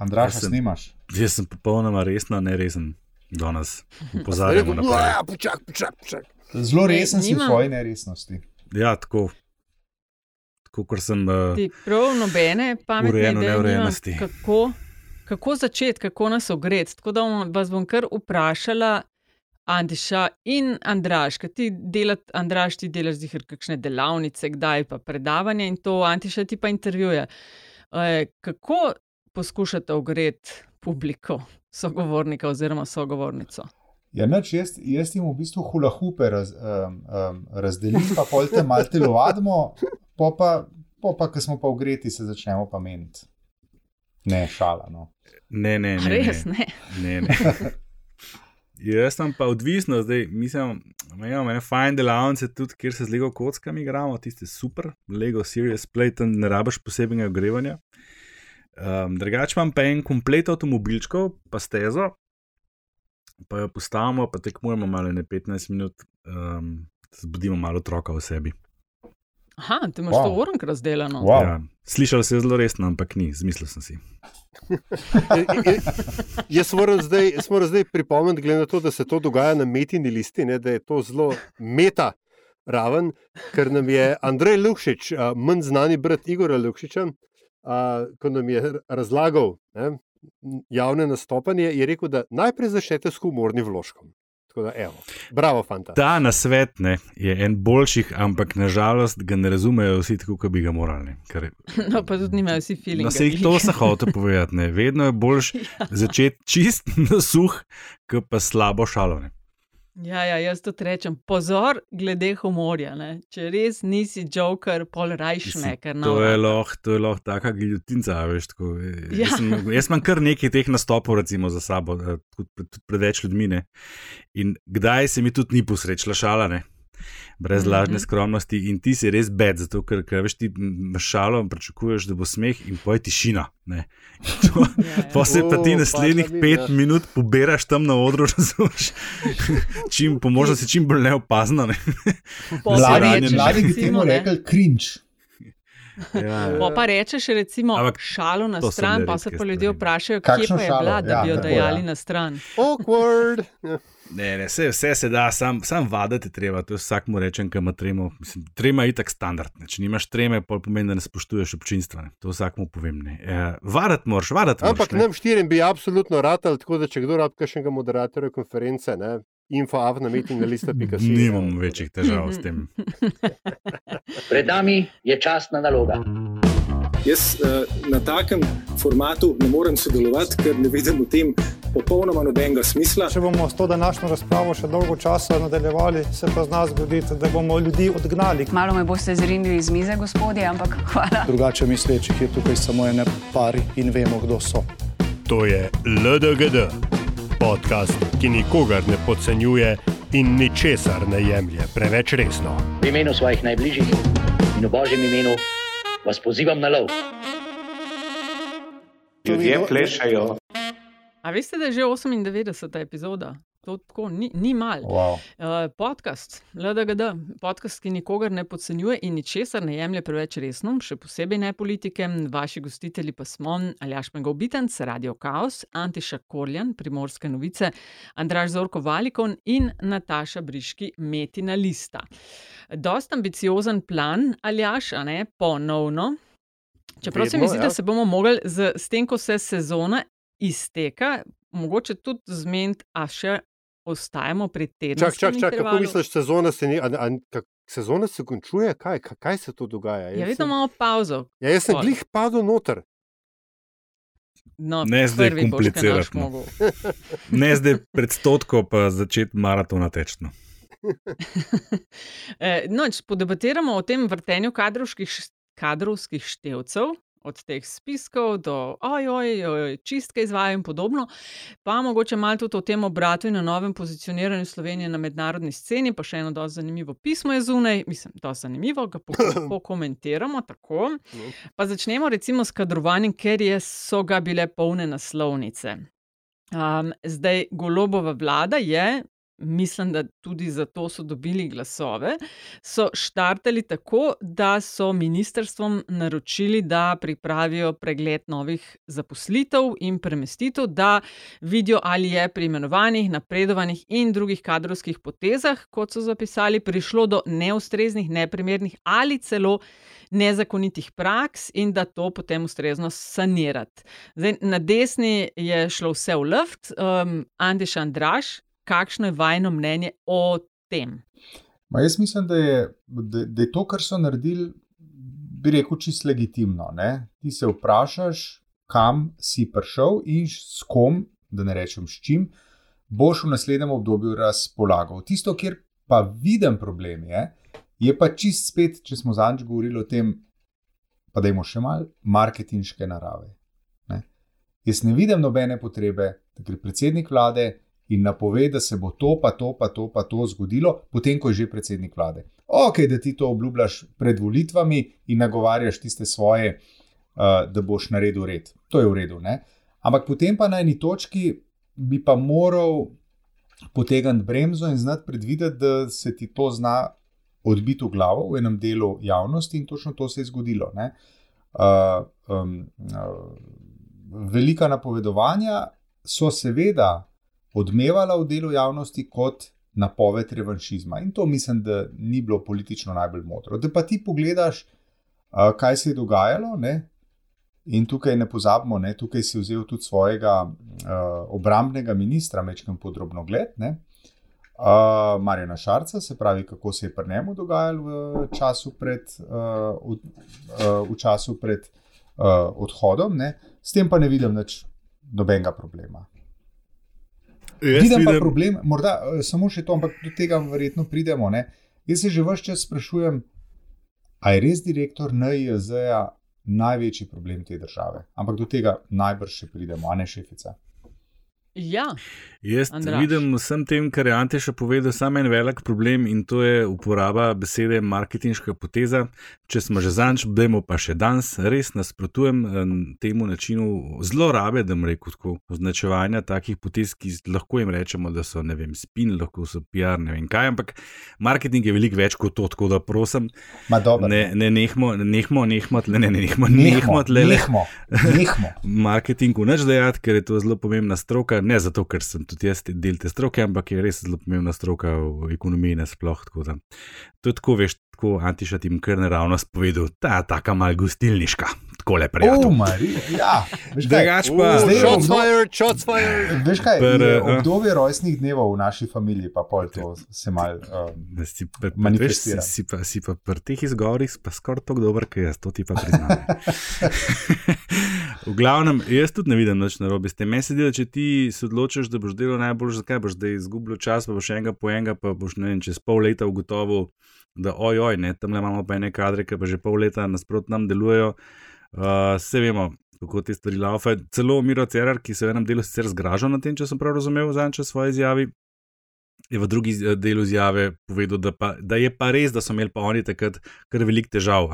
Andraš, Jaz sem- snimaš. Jaz sem popolnoma resno neresen danes. Pozarjamo na to. Počak, počak, počak. Zelo Ne, resen si v svoji neresnosti. Ja, tako. Tako, ker sem. Uh, Ti prav nobene pametne Urejeno neurejenosti. kako, kako začeti, kako nas ogreti. Tako da bom- vas bom kar vprašala, Andiša in Andraš, kaj ti delate, Andraš, ti delaš zihar kakšne delavnice, kdaj pa predavanje in to, Antiša ti pa intervjuje. E, kako poskušate ogreti publiko, sogovornika oziroma sogovornico? Ja, noč, jaz, jaz jim v bistvu hula hupe raz, um, um, razdelim, pa pol te malo telovadimo, po pa, po pa, ko smo pa ugreti, se začnemo pa meniti. Ne, šala. No. ne, ne, ne. Res ne. ne. ne, ne. Jaz sem pa odvisno, zdaj mislim, da imamo ene fajn delavnice, tudi kjer se z Lego kockami igramo, tiste super, Lego Serious Play, tam ne rabiš posebnega ogrevanja. Um, drugače imam pa en komplet avtomobilčkov, pa stezo, pa jo postavimo, pa tekmujemo malo ne 15 minut, um, zbudimo malo otroka v sebi. Aha, ti imaš Wow. to orenk razdeljeno. Wow. Ja, slišal se je zelo resno, ampak ni, zmislil sem si. Ja, Jaz moram zdaj, moram zdaj pripomniti, glede na to, da se to dogaja na metini listi, ne, da je to zelo meta raven, ker nam je Andrej Lukšič, manj znani brat Igora Lukšiča, a, ko nam je razlagal ne, javne nastopanje, je rekel, da najprej začnete s humornim vložkom. Tako da, evo, bravo, fanta. Ta nasvet ne, je en boljših, ampak nažalost ga ne razumejo vsi tako, kot bi ga morali. ne, Ker, No, pa tudi nimajo vsi feeling. no, se jih to sem hotel povedati. Ne. Vedno je boljš začeti čist na suh, kot pa slabo šalo. Ja, ja, jaz to rečem. Pozor, glede humorja. Ne? Če res nisi joker, pol rajšne, To je lahko, lahko taka giljotinca, veš. Tako, eh, Ja. jaz, sem, jaz imam kar nekaj teh nastopov, recimo, za sabo, eh, tudi pred, tudi pred več ljudmi. Ne. In kdaj se mi tudi ni posrečila šala, ne. Brez Mhm. lažne skromnosti, in ti si res bed, zato ker, ker veš, ti šalo in pričakuješ, da bo smeh, in poje tišina. To, Ja, ja. Pa se pa ti naslednjih mi, pet ja. minut poberaš tam na odru, razumeš? Čim, po možnosti čim bolj neopazno. Ne? Pa Mladi- Mladi, bi temu rekli cringe. Ja. pol pa rečeš, recimo, Ampak šalo na stran, pa se pa ljudje vprašajo, kje pa je bila, da Ja, bi jo dajali ja. na stran. Awkward. Ja. Ne, ne, vse, vse se da, sam, sam vaditi treba, to je vsak mu rečem, kam ima tremo. Mislim, trema je itak standard. Ne. Če nimaš treme, pomeni, da ne spoštuješ občinstva. Ne. To vsak mu povem. Ne. E, vaditi moraš, vaditi moraš. Ampak ne. nam štirim bi absolutno ratal, tako da če kdo rab kakšnega moderatorja konference, ne, info av na meeting na lista.si. Nimam večjih težav s tem. Pred nami je časna naloga. Jaz uh, na takem formatu ne morem sodelovati, ker ne vidim v tem popolnoma nobenega smisla. Če bomo s to današnjo razpravo še dolgo časa nadaljevali, se pa zna zgoditi, da bomo ljudi odgnali. Malo me boste zrinili iz mize, gospodje, ampak hvala. Drugače mislečih je tukaj samo ene pari in vemo, kdo so. To je LDGD, podcast, ki nikogar ne podcenjuje in ničesar ne jemlje preveč resno. V imenu svojih najbližjih in v božjem imenu vas pozivam na lov. Ljudje plešajo. A veste, da je že 98. epizoda? To tako ni, ni malo. Wow. Uh, podcast, LDGD, podcast, ki nikogar ne podcenjuje in ničesar ne jemlje preveč resno, še posebej ne politike. Vaši gostitelji pa smo Aljaš Megovitenc, Radio Chaos, Antiša Korjan, Primorske novice, Andraž Zorko Valikon in Nataša Briški, Metina Lista. Dost ambiciozen plan, Aljaš, a ne ponovno. Čeprav se mi Vedno, zdi, ja. da se bomo mogli z, s tem, ko se sezona izteka, mogoče tudi zmeniti, a še ostajamo pri tednu. Čak, čak, čak, kako misliš, sezona se, ni, a, a, kak, sezona se končuje? Kaj, kaj, kaj se tu dogaja? Ja, Jaz vedno sem- imamo pauzo. Ja, jaz sem Pol. glih padel noter. No, Ne zdaj komplicirati, no. Ne zdaj pred stotko, pa začeti maratona tečno. Eh, No, če podebatiramo o tem vrtenju kadrovskih, kadrovskih števcev, od teh spiskov do ojoj, oj, čistke izvajajo in podobno, pa mogoče malo tudi o tem obratu in na novem pozicioniranju Slovenije na mednarodni sceni, pa še eno dosti zanimivo pismo je zunaj, mislim, dosti zanimivo, ga poko- pokomentiramo tako. Pa začnemo recimo s kadrovanjem, ker je, so ga bile polne naslovnice. Um, zdaj, golobova vlada je mislim, da tudi zato so dobili glasove, so štartali tako, da so ministrstvom naročili, da pripravijo pregled novih zaposlitev in premestitev, da vidijo, ali je pri imenovanjih, napredovanjih in drugih kadrovskih potezah, kot so zapisali, prišlo do neustreznih, neprimernih ali celo nezakonitih praks in da to potem ustrezno sanirati. Zdaj, na desni je šlo vse v luft, um, Andiš Andraš, kakšno je vajno mnenje o tem? Ma jaz mislim, da je, da, da je to, kar so naredili, bi rekel, čisto legitimno. Ne? Ti se vprašaš, kam si prišel in s kom, da ne rečem s čim, boš v naslednjem obdobju razpolagal. Tisto, kjer pa vidim problem, je, je pa čist spet, če smo zadnjič govorili o tem, pa da imamo še malo marketinške narave. Ne? Jaz ne vidim nobene potrebe, da gre predsednik vlade in napove, da se bo to, pa to, pa to, pa to zgodilo, potem ko je že predsednik vlade. Ok, da ti to obljubljaš pred volitvami in nagovarjaš tiste svoje, uh, da boš naredil red. To je v redu. Ne? Ampak potem pa na eni točki bi pa moral potegniti bremzo in znati predvideti, da se ti to zna odbiti v glavo v enem delu javnosti in točno to se je zgodilo. Uh, um, uh, velika napovedovanja so seveda odmevala v delu javnosti kot napoved revanšizma in to mislim, da ni bilo politično najbolj modro. Da pa ti pogledaš, kaj se je dogajalo. Ne? In tukaj ne pozabimo, ne, tukaj si vzel tudi svojega uh, obrambnega ministra, mečkam podrobno gled, ne, uh, Marjana Šarca, se pravi, kako se je pri njemu dogajalo v času pred, uh, v, uh, v času pred uh, odhodom, ne. s tem pa ne vidim več nobenega problema. Jaz Vidim pa vidim- problem, morda uh, samo še to, ampak do tega verjetno pridemo. Ne. Jaz se že vse čas sprašujem, ali je res direktor NIJZ-ja največji problem te države. Ampak do tega najbrž še pridemo, a ne šefica. Ja, Jaz Andraž. vidim vsem tem, kar je Anteša povedal, samo en velik problem in to je uporaba besede marketinška poteza. Če smo že zanč, dajmo pa še danes, res nasprotujem em, temu načinu zlorabe, da rekel tako, označevanja takih potez, ki lahko jim rečemo, da so ne vem, spin, lahko so PR, ne vem kaj, ampak marketing je veliko več kot to, tako da prosim, Ma dobro. ne, ne nehmo, nehmo, nehmo, tle, ne, ne, nehmo, nehmo, tle, le, nehmo, nehmo. marketingu nič dejati, ker je to zelo pomembna stroka. Ne zato, ker sem tudi jaz del te stroke, ampak je res zelo pomembna stroka v ekonomiji nasploh. tako da. To je tako, veš, tako Antiša tim kar naravnost povedal, ta taka mal gostilniška, tako le Oh. Marija, ja, Drugač pa, Zdaj je Shots obdo- fired, shots fired. Veš kaj, Per, je eh, obdobje rojstnih dnevov v naši familiji, pa pol to se mal. Um, Da si pa, pa, veš, si, Manifestira. si, pa, si pa pri teh izgovorih pa skoraj tako dober, kot jaz, to ti pa priznam. v glavnem, jaz tudi ne vidim nič narobe s tem. Meni se da če ti se odločiš, da boš delal najbolj, zakaj boš zdaj izgubil čas, pa boš enega po enega, pa boš ne vem, čez pol leta ugotovil, da ojoj, ne, tam le imamo pa ene kadre, ki pa že pol leta nasprot nam delujejo. Uh, vse vemo, kako te stvari laufajo. Celo Miro Cerar, ki se v enem delu sicer zgražal na tem, če sem prav razumel, zadnjič v svoji izjavi, je v drugi eh, delu izjave povedal, da, pa, da je pa res, da so imeli pa oni takrat kar velik težav,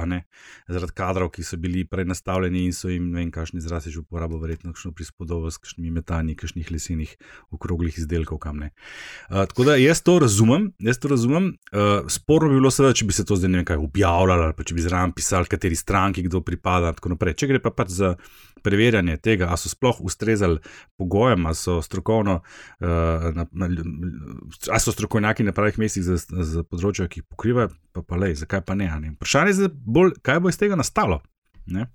zaradi kadrov, ki so bili prenastavljeni in so jim, ne vem, kakšni izraz je že uporabo, verjetno kakšno prispodobo s kakšnimi metanji, kakšnih lesenih okroglih izdelkov, kam ne. Uh, tako da jaz to razumem, jaz to razumem. Uh, sporno bi bilo seveda, če bi se to zdaj ne vem kaj objavljalo, ali pa če bi zraven pisali, kateri stranki kdo pripada in tako naprej. Če gre pa pač za preverjanje tega, ali so sploh ustrezali pogojem, ali so strokovno, uh, na, ali so strokovnjaki na pravih mestih za, za področja, ki jih pokrivajo, pa pa lej, zakaj pa ne. ne. Vprašanje je bolj, kaj bo iz tega nastalo. Ne?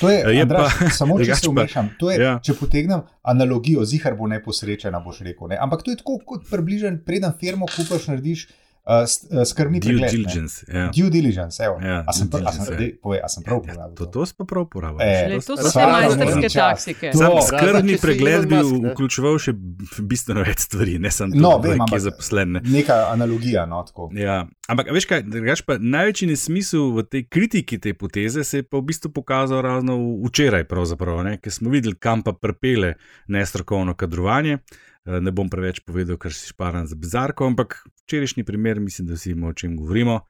To je, Je Andraž, pa- samo če se umešam. Je, ja. Če potegnem analogijo, zihar bo neposrečena, boš rekel. Ne? Ampak to je tako kot približen, preden firmo kupaš, narediš uh, skrbni Due pregled. diligence. Ja. Due diligence, evo. Ja, a sem, due prav- a sem, diligence, ja. povej, a sem prav Ja, uporabil. to, to pa prav uporabljajo. E, Le, to so Stvarno majsterske taktike. To- Sam skrbni si pregled bi vključeval še bistveno več stvari, ne samo No, to, vem, kje je zaposlen. ne. Neka analogija, no tako. Ja, ampak veš kaj, drugač pa največji nesmisel v tej kritiki te poteze se je pa v bistvu pokazal ravno včeraj, ker smo videli, kam pa prepele nestrokovno kadrovanje. Eh, Ne bom preveč povedal, ker si šparam za bizarko, ampak včerajšnji primer, mislim, da vsi vemo, o čem govorimo.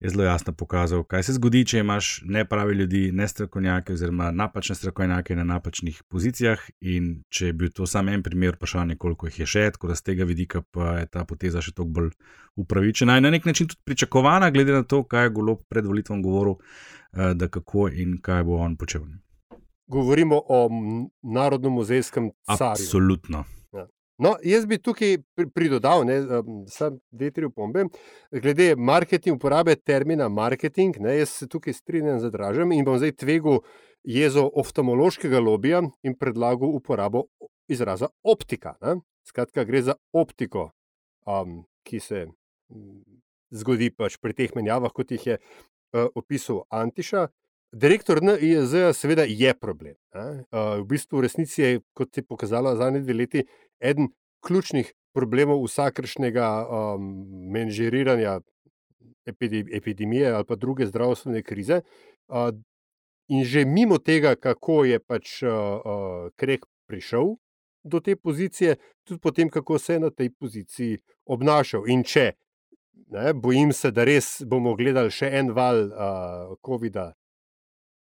je zelo jasno pokazal, kaj se zgodi, če imaš nepravi ljudi, ne strokovnjake, oziroma napačne strokovnjake na napačnih pozicijah. In če je bil to samo en primer, vprašanje, koliko jih je še, tako da z tega vidika pa je ta poteza še toliko bolj upravičena in na nek način tudi pričakovana, glede na to, kaj je Golo pred volitvom govoril, eh, da kako in kaj bo on počel. Govorimo o narodno-muzejskem carju. Absolutno. No, jaz bi tukaj pridodal samo dve, tri opombe. Glede marketing, uporabe termina marketing, ne, jaz se tukaj strinjam z dražem in bom zdaj tvegel jezo oftalmološkega lobija in predlagal uporabo izraza optika. Ne. Skratka, gre za optiko, um, ki se zgodi pač pri teh menjavah, kot jih je uh, opisal Antiša. Direktor NIJZ, seveda, je problem. V bistvu, v resnici je, kot je pokazalo zadnje dve leti, eden ključnih problemov vsakršnega um, menžiriranja epidemije ali pa druge zdravstvene krize. Uh, in že mimo tega, kako je pač uh, uh, Krek prišel do te pozicije, tudi potem, kako se je na tej poziciji obnašal. In če, ne, bojim se, da res bomo gledali še en val uh, COVID-a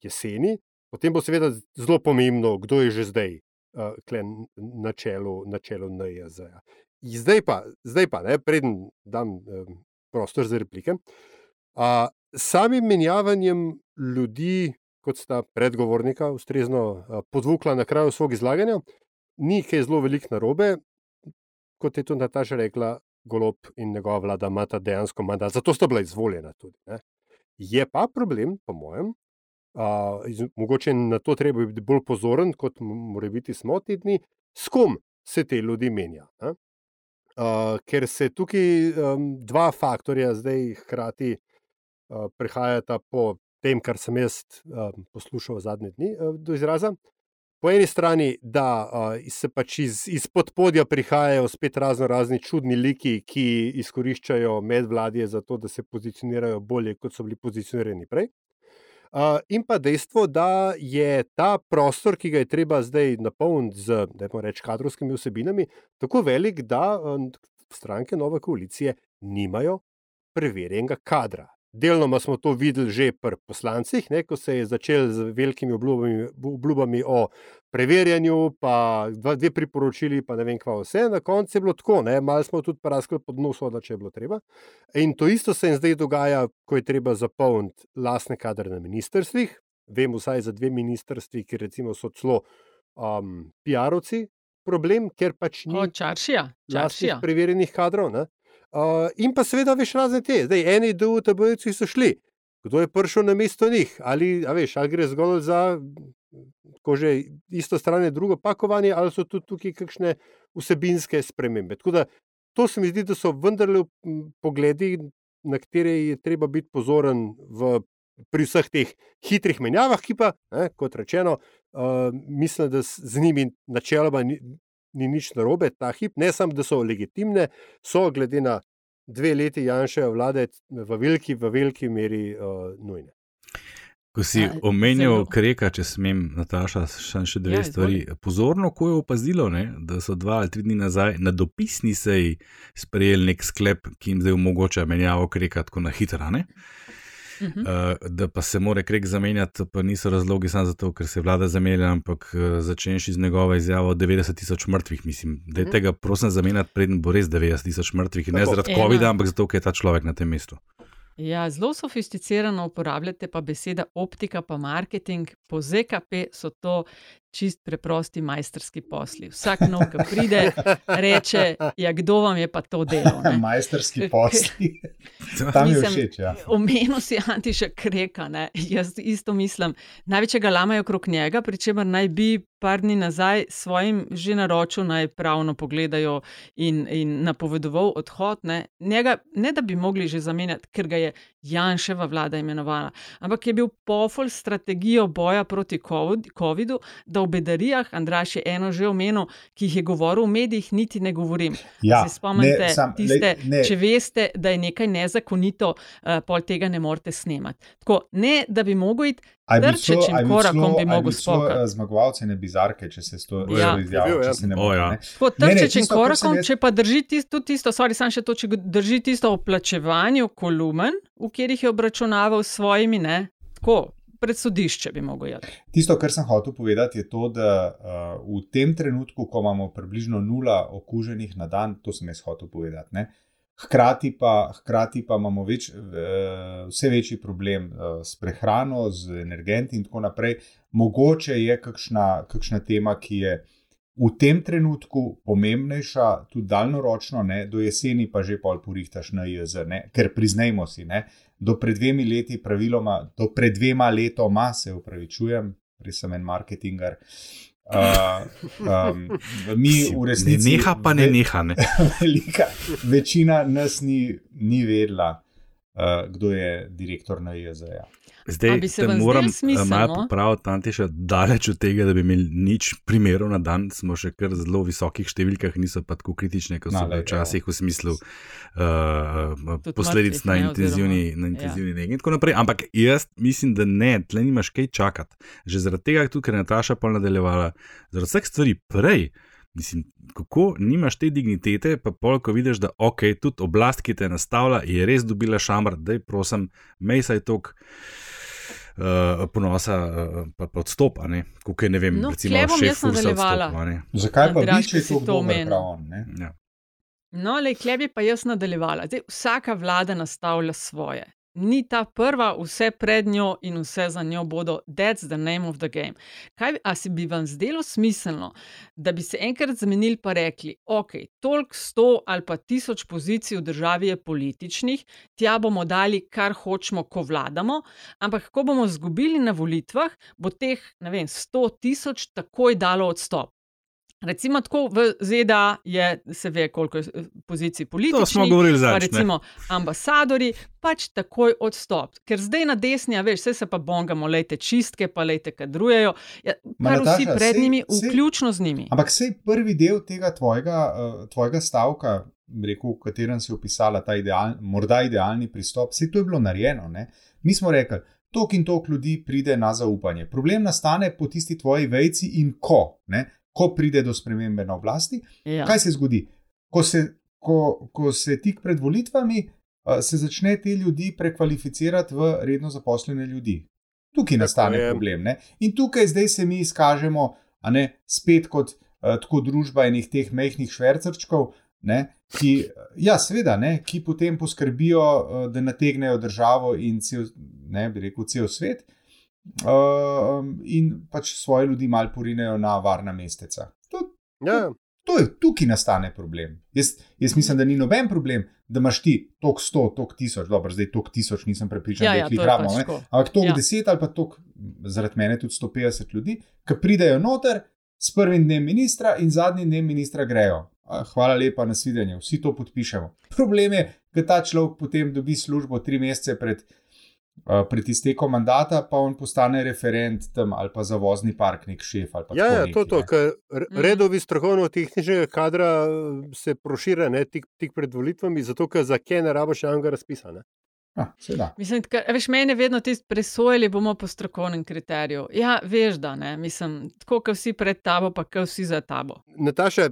jeseni, potem bo seveda zelo pomembno, kdo je že zdaj uh, na čelu, na čelu NJZ. -ja. Zdaj pa, zdaj pa ne, preden dam um, prostor za replike. Uh, samim menjavanjem ljudi, kot sta predgovornika, ustrezno uh, podvukla na kraju svojega izlaganja, ni kaj zelo veliko narobe, kot je tudi Nataša rekla. Golob in njegova vlada imata dejansko mandat, zato sta bila izvoljena tudi. Ne. Je pa problem, po mojem, Uh, mogoče na to treba biti bolj pozoren, kot mora biti smo ti dni, s kom se te ljudi menja. Uh, ker se tukaj um, dva faktorja zdaj hkrati uh, prehajata po tem, kar sem jaz um, poslušal zadnje dni uh, do izraza. Po eni strani, da uh, se pač iz, iz podpodja prihajajo spet razno razni čudni liki, ki izkoriščajo medvladje za to, da se pozicionirajo bolje, kot so bili pozicionirani prej. In pa dejstvo, da je ta prostor, ki ga je treba zdaj napolniti z, rečem, kadrovskimi vsebinami, tako velik, da um, stranke nove koalicije nimajo preverjenega kadra. Delno smo to videli že pri poslancih, ne, ko se je začel z velikimi obljubami, obljubami o preverjanju, pa dva, dve priporočili, pa ne vem, kva vse. Na koncu je bilo tako, malo smo tudi praskali pod nosom, da če je bilo treba. In to isto se jim zdaj dogaja, ko je treba zapolniti lastne kadre na ministrstvih. Vem vsaj za dve ministrstvi, ki recimo so celo um, PR-ovci. Problem, ker pač ni čaršija, čaršija. preverjenih kadrov. Ne? Uh, in pa seveda veš razne te, zdaj eni DUTB-ji so šli, kdo je prišel na mesto njih, ali, veš, ali gre zgolj za ko že isto stran drugo pakovanje, ali so tudi tukaj kakšne vsebinske spremembe. Da, to se mi zdi, da so vendarle pogledi, na katere je treba biti pozoren v. Pri vseh teh hitrih menjavah, ki pa, ne, kot rečeno, uh, mislim, da z njimi načeloma ni, ni nič narobe, ta hip, ne samo, da so legitimne, so glede na dve leti Janša vlade v veliki, v veliki meri uh, nujne. Ko si ja, omenil Kreka, če smem, Nataša, še dve ja, stvari. Pozorno, ko je opazilo, ne, da so dva ali tri dni nazaj na dopisni seji sprejeli nek sklep, ki jim zdaj omogoča menjavo Kreka tako na hitro. Uh -huh. uh, da pa se mora Krek zamenjati, pa niso razlogi samo zato, ker se je vlada zamenjala, ampak uh, začenši z njegovo izjavo 90 tisoč mrtvih. Mislim, da je uh -huh. tega prosim zamenjati, preden bo res 90 tisoč mrtvih. Ne zaradi COVID-a, ampak zato, ker je ta človek na tem mestu. Ja, zelo sofisticirano uporabljate pa besede optika, pa marketing. Po ZKP so to čist preprosti majsterski posli. Vsak nov, ki pride, reče: Ja, kdo vam je pa to delo? Majsterski posli. Tam je všeč. Ja. Omenil si Antiša Kreka, ne? jaz isto mislim. Največjega lama je okrog njega, pri čemer naj bi par dni nazaj svojim že naročil, naj pravno pogledajo in, in napovedoval odhod. Ne? Njega, ne da bi mogli že zamenjati, ker ga je Janševa vlada imenovala, ampak je bil pofol strategijo boja proti COVID-u, da da o bedarijah, Andraš je eno že omenil, ki jih je govoril v medijih, niti ne govorim. Ja, se spomnite, ne, sam- tiste, ne. če veste, da je nekaj nezakonito, uh, pol tega ne morete snemati. Tako, ne, da bi mogel iti A bi celo- a bi korakom, celo- bi a mogel celo, spokati. eh, Zmagovalce ne bizarke, če se to Ja. ja. bil, ja. če se ne O, motim. ja. ne. Tako Ne, ne, trčečim tisto, kar sem korakom, jaz- če pa drži tisto, tisto, sorry, sam še to, če drži tisto o plačevanju kolumen, v katerih je obračunaval s svojimi, ne, tako, pred sodišče bi mogel iti. Tisto, kar sem hotel povedati, je to, da uh, v tem trenutku, ko imamo približno nula okuženih na dan, to sem jaz hotel povedati. Ne? Hkrati pa, hkrati pa imamo več, uh, vse večji problem uh, s prehrano, z energenti in tako naprej. Mogoče je kakšna, kakšna tema, ki je v tem trenutku pomembnejša, tudi daljnoročno, ne? do jeseni pa že pol porihtaš na IZ, ne? ker priznajmo si, ne? Do pred dvemi leti, praviloma, do pred dvema letoma, se upravičujem, res sem en marketingar. Uh, um, mi v Ne resnici. neha, pa ne neha. Ne. Velika večina nas ni, ni vedela, uh, kdo je direktor na IZ. -ja. Zdaj se moram smiselno? malo popraviti, Antiša, daleč od tega, da bi imeli nič primerov na dan, smo še kar zelo visokih številkah, niso pa tako kritične, kot so No, bile včasih v smislu uh, Tudi posledic mrtvih, na intenzivni, na ja. intenzivni negi in tako naprej. Ampak jaz mislim, da ne, tle nimaš kaj čakati. Že zaradi tega, tudi ker je Nataša pa nadaljevala, zaradi vseh stvari prej. Mislim, kako nimaš te dignitete, pa pol, ko vidiš, da ok, tudi oblast, ki te nastavlja, je res dobila šamar, da je prosim, mej saj tok. Uh, ponosa, uh, pa, pa odstopa, ne, kako je ne vem, No, recimo, šef jaz nadaljevala. odstopil, a ne. Zakaj pa vi, če to omenil. prav on? Ne? Ja. No, le kleb je pa jaz nadaljevala. Zdaj, vsaka vlada nastavlja svoje. Ni ta prva, vse pred njo in vse za njo bodo, that's the name of the game. Kaj, a se bi vam zdelo smiselno, da bi se enkrat zamenili pa rekli, ok, toliko sto ali pa tisoč pozicij v državi je političnih, tja bomo dali, kar hočemo, ko vladamo, ampak ko bomo izgubili na volitvah, bo teh, ne vem, sto tisoč takoj dalo odstop. Recimo tako v ZDA je, se ve, koliko je eh, pozicij političnih. To smo govorili ne. recimo ambasadori, pač takoj odstop. Ker zdaj na desni, a veš, vse se pa bongamo, lejte čistke, pa lejte kadrujejo. Ja, kar vsi Nataša, pred sej- njimi, sej- vključno z njimi. Ampak sej prvi del tega tvojega, uh, tvojega stavka, rekel, v katerem si opisala ta ideal, morda idealni pristop, vse to je bilo narejeno. Ne? Mi smo rekli, tok in tok ljudi pride na zaupanje. Problem nastane po tisti tvoji vejci in ko, ne? Ko pride do spremembe na oblasti. Ja. Kaj se zgodi? Ko se, ko, ko se tik pred volitvami se začne te ljudi prekvalificirati v redno zaposlene ljudi. Tukaj nastane je. problem. Ne? In tukaj zdaj se mi izkažemo, a ne spet kot tako družba enih teh mehkih švercerčkov. Ne, ki, ja, seveda, ne, ki potem poskrbijo, da nategnejo državo in cel, ne, bi rekel, cel svet, uh, in pač svoje ljudi malo porinejo na varna mesteca. To, Ja, To je tukaj nastane problem. Jaz, jaz mislim, da ni noben problem, da imaš ti tok 100, tok 1000, dobro, zdaj tok 1000, nisem prepričan, Ja, da ja, jih to pač ne. tako. Ampak tok Ja. 10 ali pa tok, zaradi mene tudi 150 ljudi, ki pridejo noter s prvim dnem ministra in zadnjim dnem ministra grejo. Hvala lepa, nasvidenje, vsi to podpišemo. Problem je, da ta človek potem dobi službo tri mesece pred, uh, pred iztekom mandata, pa on postane referent tam ali pa za vozni park, nek šef ali pa ja, ja nekaj, to je to, ker Mhm. redovi strokovno-tehničnega kadra eh, se prošira ne, tik, tik pred volitvami, zato ker za kje ne rabiš javnega razpisa. Ne. Ah. Mislim, ker, a veš, meni je vedno tisto presojali bomo po strokovnem kriteriju. Ja, veš, da ne, mislim, tako kot vsi pred tabo, pa kot vsi za tabo. Nataša,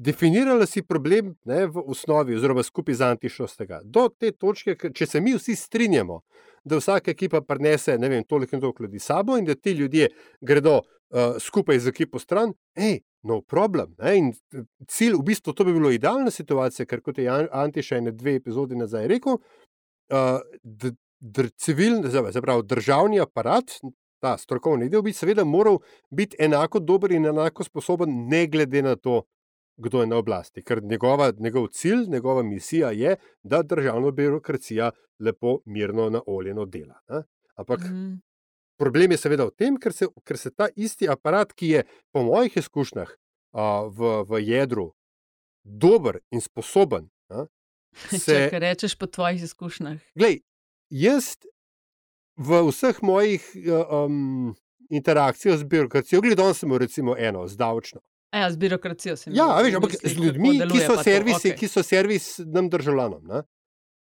definirala si problem ne, v osnovi, oziroma skupaj z Antišostega. Do te točke, če se mi vsi strinjamo, da vsaka ekipa prenese ne vem, toliko in toliko ljudi sabo in da ti ljudje gredo uh, skupaj z ekipo stran, hej, no problem. Ne, in eh, cilj, v bistvu, to bi bilo idealna situacija, ker kot je Jan- Antiša ene dve epizodi nazaj rekel, uh, d, dr, civilni, zapravo državni aparat. Ta strokovni del bi seveda moral biti enako dober in enako sposoben, ne glede na to, kdo je na oblasti. Ker njegova, njegov cilj, njegova misija je, da državna birokracija lepo, mirno, naoljeno dela. Ne? Ampak Mhm. problem je seveda v tem, ker se, ker se ta isti aparat, ki je po mojih izkušnjah a, v, v jedru dober in sposoben. a, Če Se, kaj rečeš po tvojih izkušnjah. glej, jaz v vseh mojih uh, um, interakcijo z birokracijo. Gledal sem recimo eno, z davčno. Ja, z birokracijo sem. Ja, veš, ampak z ljudmi, ki so, servisi, okay. ki so servis nam državljanom. Ne?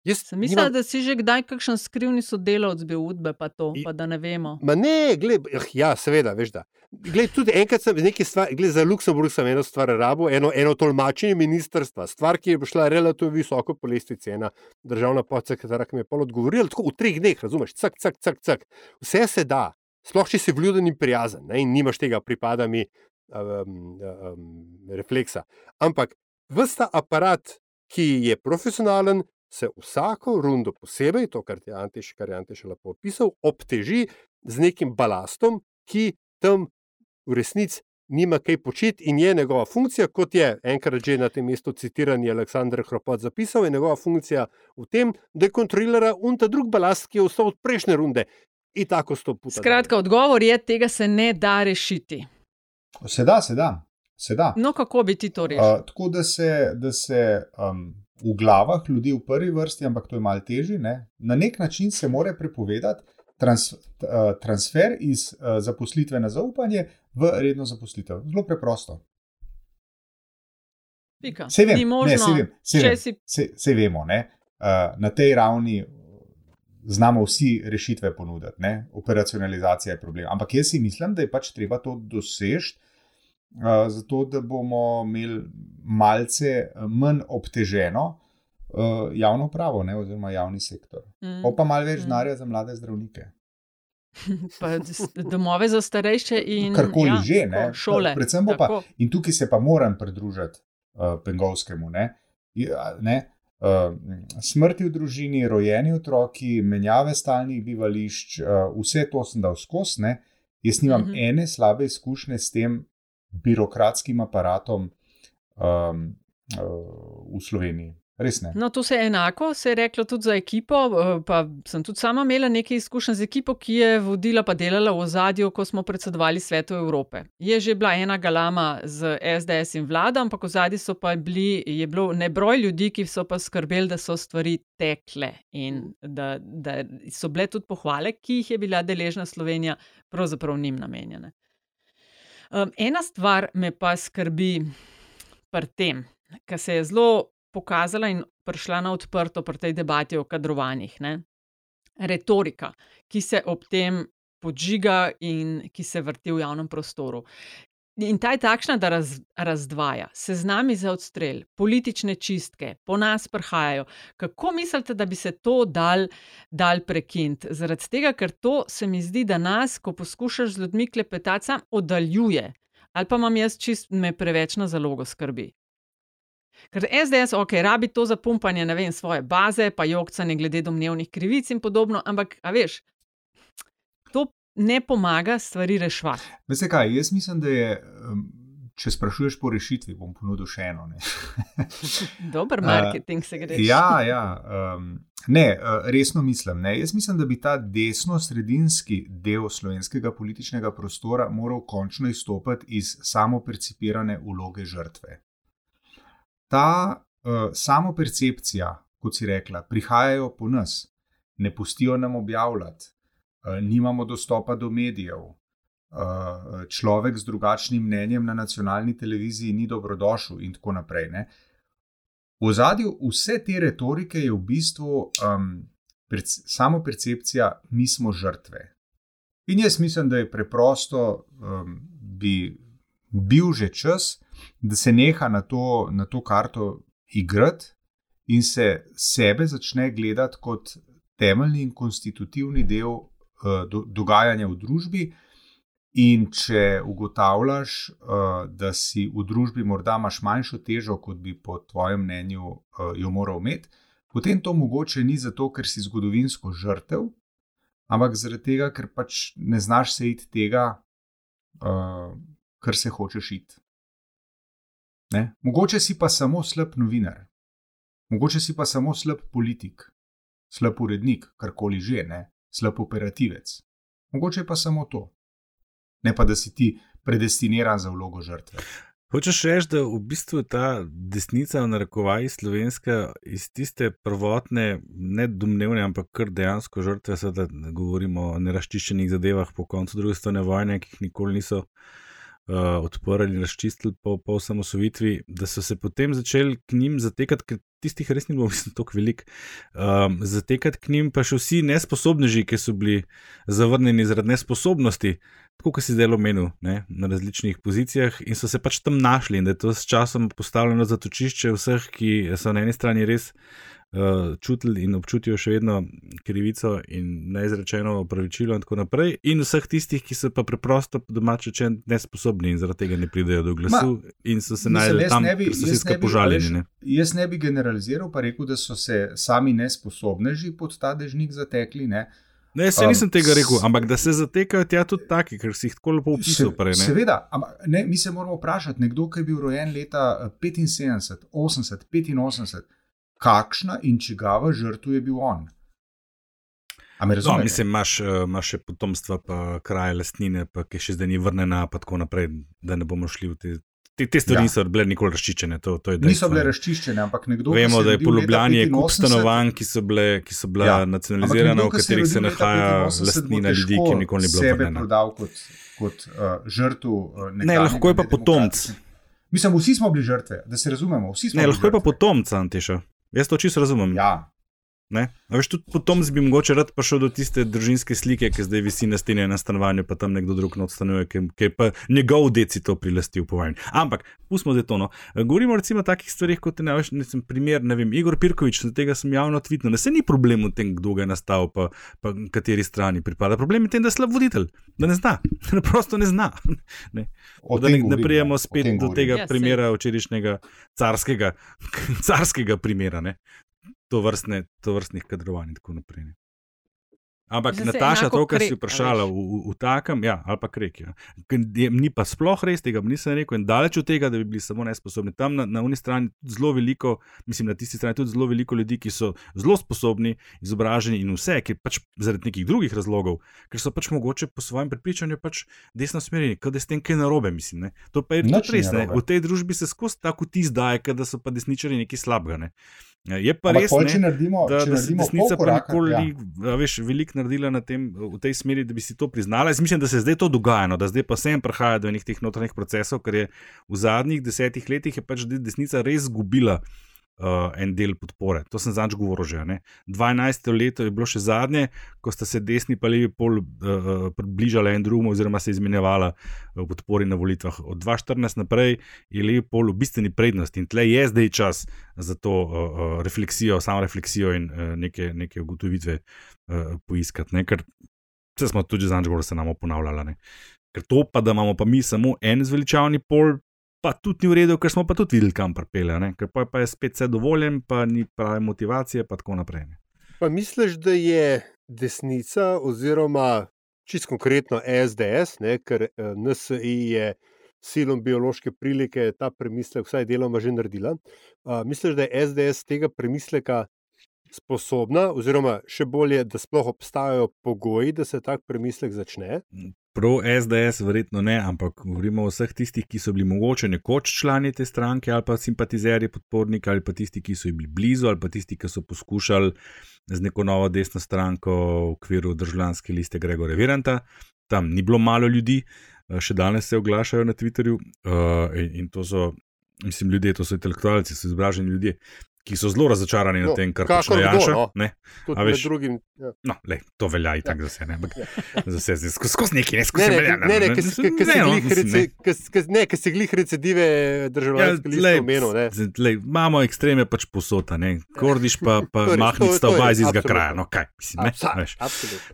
Jaz sem mislil, nimam... da si že kdaj kakšen skrivni sodelavec bil udbe, pa to, pa da ne vemo. Ma ne, gled, ja, seveda, veš da. Gled, tudi enkrat sem nekaj stvar, gled, za Luksemburg sem eno stvar rabo, eno, eno tolmačenje ministrstva, stvar, ki je šla relativno visoko po lestvici, ena državna podsekretarka, mi je pol odgovorila, tako v treh dneh, razumeš, cak, cak, cak, cak. Vse se da, sploh če si vljuden in prijazen ne, in nimaš tega pripadami um, um, refleksa. Ampak vsta aparat, ki je profesionalen, se vsako rundo posebej, to, kar je Antiš, kar je Antiš lepo opisal, obteži z nekim balastom, ki tam v resnici nima kaj početi in je njegova funkcija, kot je enkrat že na tem mestu citiran Aleksandr Hropot zapisal, je njegova funkcija v tem, da kontrolira unta drug balast, ki je ostal od prejšnje runde. In tako sto puta. Skratka, odgovor je, tega se ne da rešiti. Se da, se da. Se da. No, kako bi ti to rešil? Uh, tako da se, da se um, v glavah ljudi v prvi vrsti, ampak to je malo težje. Ne? Na nek način se mora prepovedati trans, transfer iz zaposlitve na zaupanje v redno zaposlitev. Zelo preprosto. Vse vem, ne, vse vem, vse vem, si... vse, vse vemo. Ne? Na tej ravni znamo vsi rešitve ponuditi, ne? operacionalizacija je problem. Ampak jaz si mislim, da je pač treba to doseči zato da bomo imeli malce manj obteženo uh, javno pravo, ne, oziroma javni sektor. Mm. Pa malo več mm. denarja mm. za mlade zdravnike. pa domove za starejše in karkoli ja, že, ne, šole. Predvsem pa, in tukaj se pa moram pridružiti uh, Pengovskemu. Ne, ne, uh, smrti v družini, rojeni otroki, menjave stalnih bivališč, uh, vse to sem dal skozi. Jaz nimam mm -hmm. ene slabe izkušnje s tem, birokratskim aparatom um, uh, v Sloveniji. Res ne. No, to se je enako, se je reklo tudi za ekipo. Uh, pa sem tudi sama imela nekaj izkušenj z ekipo, ki je vodila pa delala v ozadju, ko smo predsedovali svetu Evrope. Je že bila ena galama z SDS in vlada, ampak v ozadju so pa bili, je bilo nebroj ljudi, ki so pa skrbeli, da so stvari tekle in da, da so bile tudi pohvale, ki jih je bila deležna Slovenija, pravzaprav njim namenjene. Um, ena stvar me pa skrbi pri tem, kar se je zelo pokazala in prišla na odprto pri tej debati o kadrovanjih. Ne? Retorika, ki se ob tem podžiga in ki se vrti v javnem prostoru. In ta je takšna, da raz, razdvaja, se z nami za odstrel, politične čistke, po nas prihajajo. Kako mislite, da bi se to dal, dal prekiniti? Zaradi tega, ker to se mi zdi, da nas, ko poskušaš z ljudmi klepetati, oddaljuje. Ali pa imam jaz čist me preveč na zalogo skrbi. Ker SDS, ok, rabi to za pumpanje, ne vem, svoje baze, pa jokcanje glede domnevnih krivic in podobno, ampak, a veš, to ne pomaga stvari reševati. Veste kaj, jaz mislim, da je, če sprašuješ po rešitvi, bom ponudil še eno. Dober marketing se gre. Ja, ja. Um, ne, resno mislim. Ne. Jaz mislim, da bi ta desno-sredinski del slovenskega političnega prostora moral končno izstopiti iz samopercipirane vloge žrtve. Ta uh, samopercepcija, kot si rekla, prihajajo po nas, ne pustijo nam objavljati, Eh, nimamo dostopa do medijev. Eh, človek z drugačnim mnenjem na nacionalni televiziji ni dobrodošel, in tako naprej. Ne? V zadju vse te retorike je v bistvu um, samo percepcija, mi smo žrtve. In jaz mislim, da je preprosto, um, bi bil že čas, da se neha na to, na to karto igrati in se sebe začne gledati kot temeljni in konstitutivni del Eh, do, dogajanja v družbi. In če ugotavljaš, uh, da si v družbi morda imaš manjšo težo, kot bi po tvojem mnenju uh, jo moral imeti, potem to mogoče ni zato, ker si zgodovinsko žrtev, ampak zaradi tega, ker pač ne znaš se iti tega, uh, kar se hočeš iti. Ne? Mogoče si pa samo slab novinar, mogoče si pa samo slab politik, slab urednik, karkoli že ne slab operativec. Mogoče pa samo to. Ne pa, da si ti predestiniran za vlogo žrtve. Hočeš reči, da v bistvu ta desnica, v narekovaji slovenska, iz tiste prvotne, ne domnevne, ampak kar dejansko žrtve, da govorimo o neraščiščenih zadevah po koncu druge svetovne vojne, ki jih nikoli niso uh, odprli in razčistili po, po osamosovitvi, da so se potem začeli k njim zatekati, ker tistih res ni bilo, mislim, tako velik, um, zatekati k njim pa še vsi nesposobneži, ki so bili zavrnjeni zaradi nesposobnosti tako kot si zdaj omenil, ne, na različnih pozicijah, in so se pač tam našli, in da je to s časom postavljeno za točišče vseh, ki so na eni strani res uh, čutili in občutijo še vedno krivico in neizrečeno opravičilo, in tako naprej, in vseh tistih, ki so pa preprosto domače če nesposobni in zaradi tega ne pridejo do glasu, Ma, in so se najdeli tam, kjer so se skaj požaljeni. Jaz ne bi generaliziral, pa rekel, da so se sami nesposobneži pod ta dežnik zatekli. Ne. Ne, se nisem um, tega rekel, ampak da se zatekajo tja tudi taki, ker si jih tako lepo opisal. Se, prej, seveda, ampak ne, mi se moramo vprašati, nekdo, ki je bil rojen leta 75, 80, 85, kakšna in čigava žrtva je bil on. No, mislim, imaš, eh, imaš še potomstva, pa kraje lastnine, pa ki še zdaj ni vrnjena, pa tako naprej, da ne bomo šli v te Te, te stvari ja. niso bile nikoli razčiščene. To, to niso bile razčiščene, ampak nekdo. Vemo, da je po Ljubljani kup stanovanj, ki so bile, ki so bile ja. nacionalizirane, v katerih se nahaja lastnina ljudi, ki nikoli ni bilo sebe prodal kot, kot uh, žrtev. Uh, ne, lahko je pa potomc. Mislim, vsi smo bili žrtve, da se razumemo. Ne, lahko je pa potomc, Antiša. Jaz to čisto razumem. Ja, Veš, tudi potom bi mogoče rad prišel do tiste družinske slike, ki zdaj visi na steni na stanovanju, pa tam nekdo drug odstanuje, ki, ki je pa njegov deci to prilastil po vojni. Ampak, pustimo zdaj to. No. Govorimo recimo o takih stvarih, kot je navaš, ne, primer, ne vem, Igor Pirkovič, za tega sem javno tvitnil. Ne se ni problem v tem, kdo ga je nastal, pa, pa kateri strani pripada. Problem je v tem, da je slab voditelj, da ne zna, da prosto ne zna. Ne. Da ne, ne prijemo spet do tega ja, primera včerajšnjega carskega, carskega primera. Ne to, vrstne, to vrstnih kadrovanj in tako naprej. Ampak Nataša, to, kar si vprašala v, v, v takem, ja, ali pa krek. Ja. Ni pa sploh res tega, nisem rekel, in daleč od tega, da bi bili samo nesposobni. Tam na, na uni strani zelo veliko, mislim, na tisti strani tudi zelo veliko ljudi, ki so zelo sposobni, izobraženi in vse, ki pač zaradi nekih drugih razlogov, ker so pač mogoče po svojem prepričanju pač desno smerjeni, da je s tem kaj narobe. Mislim, to pa je tudi res. V tej družbi se skozi tako ti zdaj, da so pa desničari nekaj slabega. Ne. Ja, je pa res, ne, naredimo, da, da se desnica pa nikoli ja. več veliko naredila tem, v tej smeri, da bi si to priznala. Jaz mislim, da se zdaj to dogaja, no, da zdaj pa sem prihaja do nekih notranjih procesov, ker je v zadnjih desetih letih pač desnica res izgubila uh, en del podpore. To sem zadnjič govoril že. Ne? 12. leto je bilo še zadnje, ko sta se desni pa levi pol uh, približali en drugemu, oziroma se izmenjevala v podpori na volitvah. Od 2014 naprej je levi pol v bistveni prednosti in tle je zdaj čas za to uh, refleksijo, samo refleksijo in uh, neke, neke ugotovitve uh, poiskati. Ne? Ker smo tudi zadnjič govorili, se nam ponavljali. Ker to pa, da imamo pa mi samo en zveličavni pol, pa tudi ni v redu, ker smo pa tudi videli, kam pripelje, ker pa, pa je spet vse dovoljen, pa ni prave motivacije, pa tako naprej. Ne. Pa misliš, da je desnica, oziroma čisto konkretno SDS, ne, ker eh, NSI je silom biološke prilike ta premislek vsaj deloma že naredila. Uh, misliš, da je SDS tega premisleka sposobna, oziroma še bolje, da sploh obstajajo pogoji, da se tak premislek začne? Pro SDS, verjetno ne, ampak govorimo o vseh tistih, ki so bili mogoče nekoč člani te stranke ali pa simpatizerji, podporniki ali pa tisti, ki so jim bili blizu ali pa tisti, ki so poskušali z neko novo desno stranko v okviru državljanske liste Gregorja Viranta. Tam ni bilo malo ljudi, eh, še danes se oglašajo na Twitterju uh, in, in to so, mislim, ljudje, to so intelektualci, so izobraženi ljudje, ki so zelo razočarani no, nad tem, kar počne Janša. No. Veš, drugim, ja. no, lej, to velja in tako ja. za vse. Ne, ja. za vse skozi neki, ne skozi vse. Ne, ne, ne, ki se glih recidive državljanske ja, liste omenil. Imamo ekstreme pač posota, ne. Kordiš pa, pa mahnic sta oba iz izga kraja. No, kaj, mislim, ne, veš.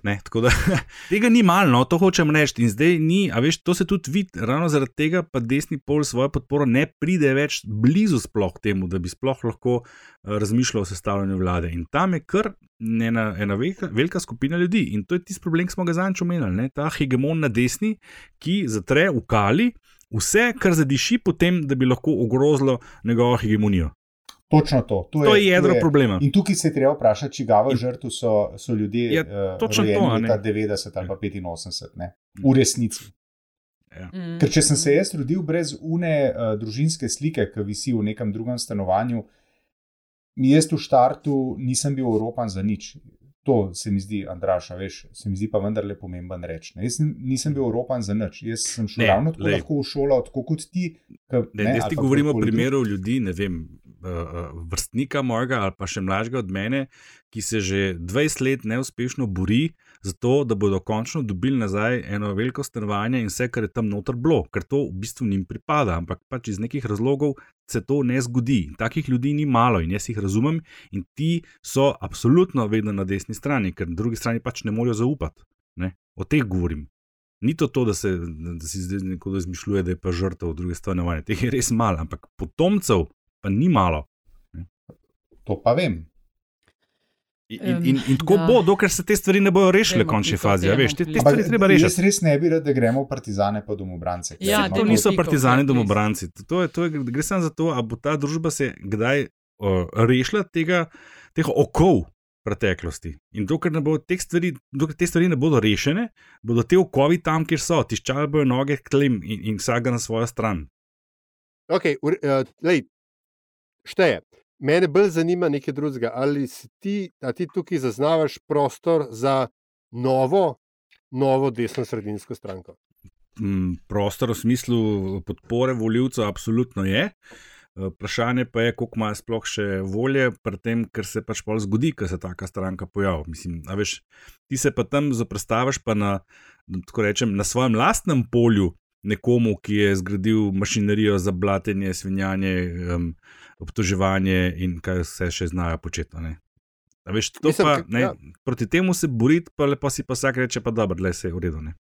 Ne, tako da tega ni malo, no, to hočem reči. In zdaj ni, a veš, to se tudi vidi, ravno zaradi tega pa desni pol svojo podporo ne pride več blizu sploh temu, da bi sploh lahko razmišlja o sestavljanju vlade. In tam je kar ena, ena velika, velika skupina ljudi. In to je tisti problem, ki smo ga zadnjič omenili. Ta hegemon na desni, ki zatre v kali vse, kar zadiši potem, da bi lahko ogrozilo njegovo hegemonijo. Točno to. To, to je, je jedro je. problema. In tukaj se je treba vprašati, če gava žrtv so, so ljudje, ki so bili leta 90 ali pa 85, ne? v resnici. Ja. Mm. Ker če sem se jaz rodil brez une uh, družinske slike, ki visi v nekem drugem stanovanju, jaz v štartu nisem bil Evropan za nič. To se mi zdi, Andraša, veš, se mi zdi pa vendarle pomemben reči. Jaz nisem bil Evropan za nič. Jaz sem šel Ne, ravno tako glej. lahko v šolo, tako kot ti. Ka, Ne, ne, jaz ti govorim o primeru ljudi, ne vem, uh, uh, vrstnika mojega ali pa še mlajšega od mene, ki se že 20 let neuspešno bori za to, da bodo končno dobili nazaj eno veliko stanovanje in vse, kar je tam noter bilo, ker to v bistvu njim pripada, ampak pač iz nekih razlogov se to ne zgodi. Takih ljudi ni malo in jaz jih razumem, in ti so absolutno vedno na desni strani, ker na drugi strani pač ne morejo zaupati. Ne? O teh govorim. Ni to, to da, se, da si zdaj nekdo izmišljuje, da je pa žrtev druge stanovanja. Teh je res malo, ampak potomcev pa ni malo. To pa vem. In, in, in, in tako da. bo, dokler se te stvari ne bojo rešile v končni fazi. Ja, veš, te, te stvari treba jaz rešiti. res ne bi rad, da gremo v partizane pa domobrance. Ja, to niso ni to, partizani, ja, domobranci. To je, to je, gre samo za to, da bo ta družba se kdaj uh, rešila tega, teh okov preteklosti. In dokler, teh stvari, dokler te stvari ne bodo rešene, bodo te okovi tam, kjer so, tiščali bojo noge k tlem in, in vsak na svojo stran. Okay, uh, lej, šteje. Mene bolj zanima nekaj drugega. Ali ti, ti tukaj zaznavaš prostor za novo, novo desno-sredinsko stranko? Mm, prostor v smislu podpore voljivcev, absolutno je. Vprašanje pa je, koliko ima sploh še volje pri tem, ker se pač pol zgodi, ker se taka stranka pojavi. Mislim, veš, ti se pa tam zaprestaviš pa na, rečem, na svojem lastnem polju nekomu, ki je zgradil mašinerijo za blatenje, svinjanje, um, obtoževanje in kaj vse še znajo početi. veš, Mislim, pa, ne, ja. Proti temu se boriti, pa lepo si pa vsak reče, pa dobro, le se je. Ne.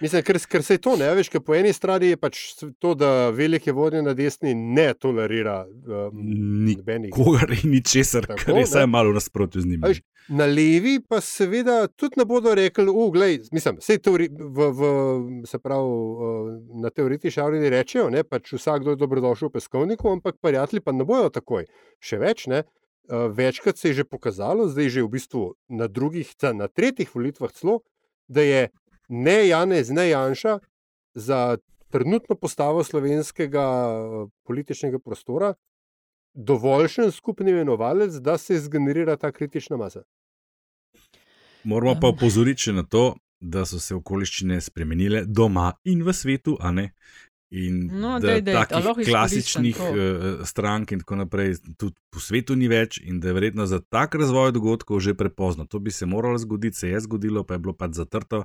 Mislim, ker, ker se je to, ne veš, ker po eni strani je pač to, da velike vodje na desni ne tolerira um, Ni nobenih. Kogar in ničesar, Tako, kar je vsaj malo v nasprotju z njimi. A veš, Na levi pa seveda tudi ne bodo rekli, uglej, mislim, vse teori, v, v, se pravi, na teoretični ravni rečejo, ne, pač vsakdo je dobrodošel v peskovniku, ampak prijatelji pa ne bojo takoj. Še več, ne, uh, večkrat se je že pokazalo, zdaj že v bistvu na drugih, na tretjih volitvah celo, da je ne Janez, ne Janša za trenutno postavo slovenskega uh, političnega prostora dovoljšen skupni imenovalec, da se zgenerira ta kritična masa. Moramo Ja. pa opozoriti še na to, da so se okoliščine spremenile doma in v svetu, a ne. In No, da daj, a takih klasičnih uh, strank in tako naprej tudi po svetu ni več, in da je verjetno za tak razvoj dogodkov že prepozno. To bi se moralo zgoditi, se je zgodilo, pa je bilo pač zatrto.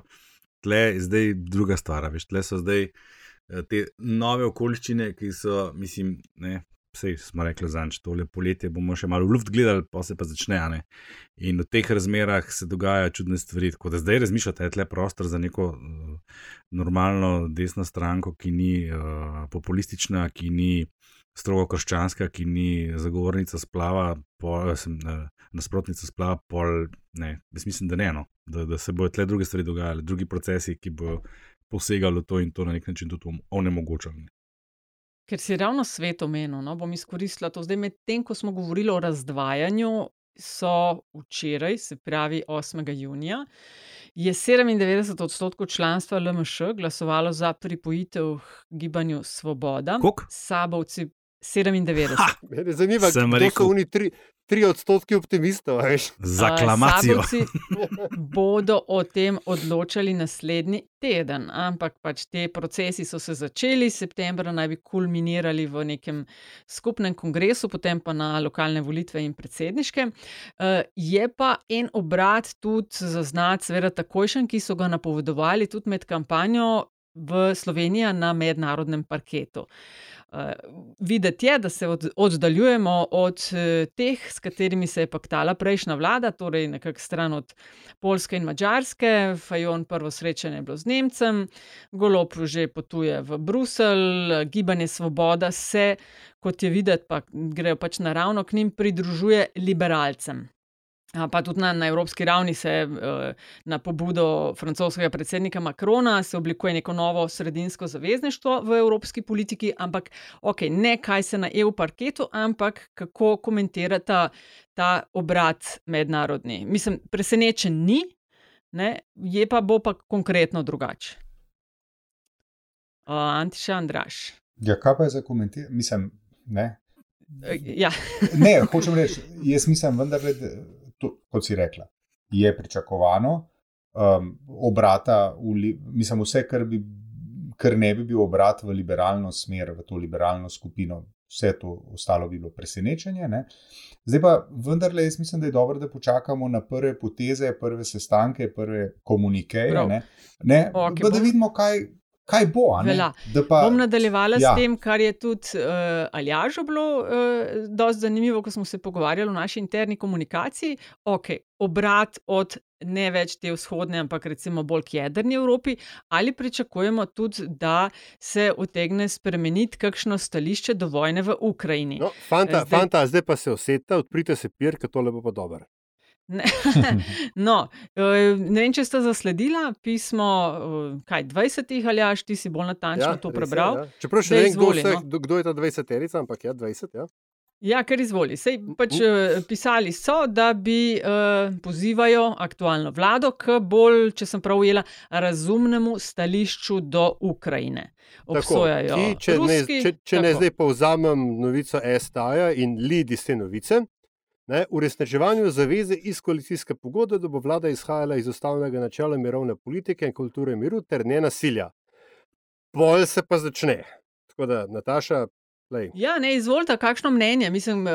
Tle je zdaj druga stvar, veš, tle so zdaj eh, te nove okoliščine, ki so, mislim, ne. Vse smo rekli za nič, tole poletje bomo še malo v luft gledali, pa se pa začne. ne. In v teh razmerah se dogajajo čudne stvari. Tako da zdaj razmišljate, da je tle prostor za neko uh, normalno desno stranko, ki ni uh, populistična, ki ni strogo krščanska, ki ni zagovornica splava, pol, sem, uh, nasprotnica splava, pol. Ne, jaz mislim, da ne, no, da, da se bodo tle druge stvari dogajale, drugi procesi, ki bodo posegali v to in to na nek način tudi onemogočali. Ker si ravno svet omenil, no, bom izkoristila to. Zdaj, medtem ko smo govorili o razdvajanju, so včeraj, se pravi 8. junija, je 97 odstotkov članstva LMŠ glasovalo za pripojitev gibanju Svoboda. Koliko? Sabovci 97. Ha! Mene zanima, Sem kdo rekel- so oni tri, tri odstotki optimistov. a Veš? Za Uh, aklamacijo. Sabovci bodo o tem odločali naslednji teden, ampak pač te procesi so se začeli, septembra naj bi kulminirali v nekem skupnem kongresu, potem pa na lokalne volitve in predsedniške. Uh, je pa en obrat tudi zaznati, seveda takojšen, ki so ga napovedovali tudi med kampanjo v Sloveniji na mednarodnem parketu. Uh, videti je, da se od, oddaljujemo od uh, teh, s katerimi se je paktala prejšnja vlada, torej nekako stran od Polske in Mačarske. Fajon prvo srečanje je bilo z Nemcem, Golop že potuje v Bruselj, gibanje Svoboda se, kot je videti, pa grejo pač naravno k njim, pridružuje liberalcem. Pa tudi na, na evropski ravni se eh, na pobudo francoskega predsednika Macrona se oblikuje neko novo sredinsko zavezništvo v evropski politiki, ampak ok, ne kaj se na EU parketu, ampak kako komentirata ta obrat mednarodni. Mislim, presenečen ni, ne, je pa bo pa konkretno drugače. Uh, Antiša Andraš. Ja, kaj pa je za komentirati? Mislim, ne. Ja. ne, hočem reči, jaz mislim, vendar, da, to, kot si rekla, je pričakovano. Um, obrata, v, mislim, vse, kar, bi, kar ne bi bil obrat v liberalno smer, v to liberalno skupino, vse to ostalo bi bilo presenečenje. Ne? Zdaj pa vendarle, jaz mislim, da je dobro, da počakamo na prve poteze, prve sestanke, prve komunikacije. Ne? Ne? Okay, da vidimo, kaj, kaj bo. Pa, Bom nadaljevala ja. s tem, kar je tudi uh, Aljažo bilo uh, dosti zanimivo, ko smo se pogovarjali o naši interni komunikaciji. Okay, obrat od ne več te vzhodne, ampak recimo bolj k jedrni Evropi, ali pričakujemo tudi, da se utegne spremeniti kakšno stališče do vojne v Ukrajini. No, fanta, zdaj, fanta, zdaj pa se oseta, odprite se pir, ker tole bo pa dobro. No, ne vem, če ste zasledili pismo, kaj 20 ali až ti si bolj natančno ja, to prebral. Je, ja. Čeprav še ne vem, kdo, no. kdo je ta 20-terica, ampak ja, 20. Ja. Ja, kar izvoli. Sej, pač, uh, pisali so, da bi uh, pozivajo aktualno vlado k bolj, če sem prav ujela, razumnemu stališču do Ukrajine. Obsojajo. Tako, ki, če Ruski, ne, če, če ne zdaj povzamem novico STA in lidi iz te novice, ne, uresničevanju zaveze iz koalicijske pogodbe, da bo vlada izhajala iz ustavnega načela mirovne politike in kulture miru ter ne nasilja. Bolj se pa začne. Tako da, Nataša, Lej. Ja, ne, izvolite, kakšno mnenje. Mislim, uh,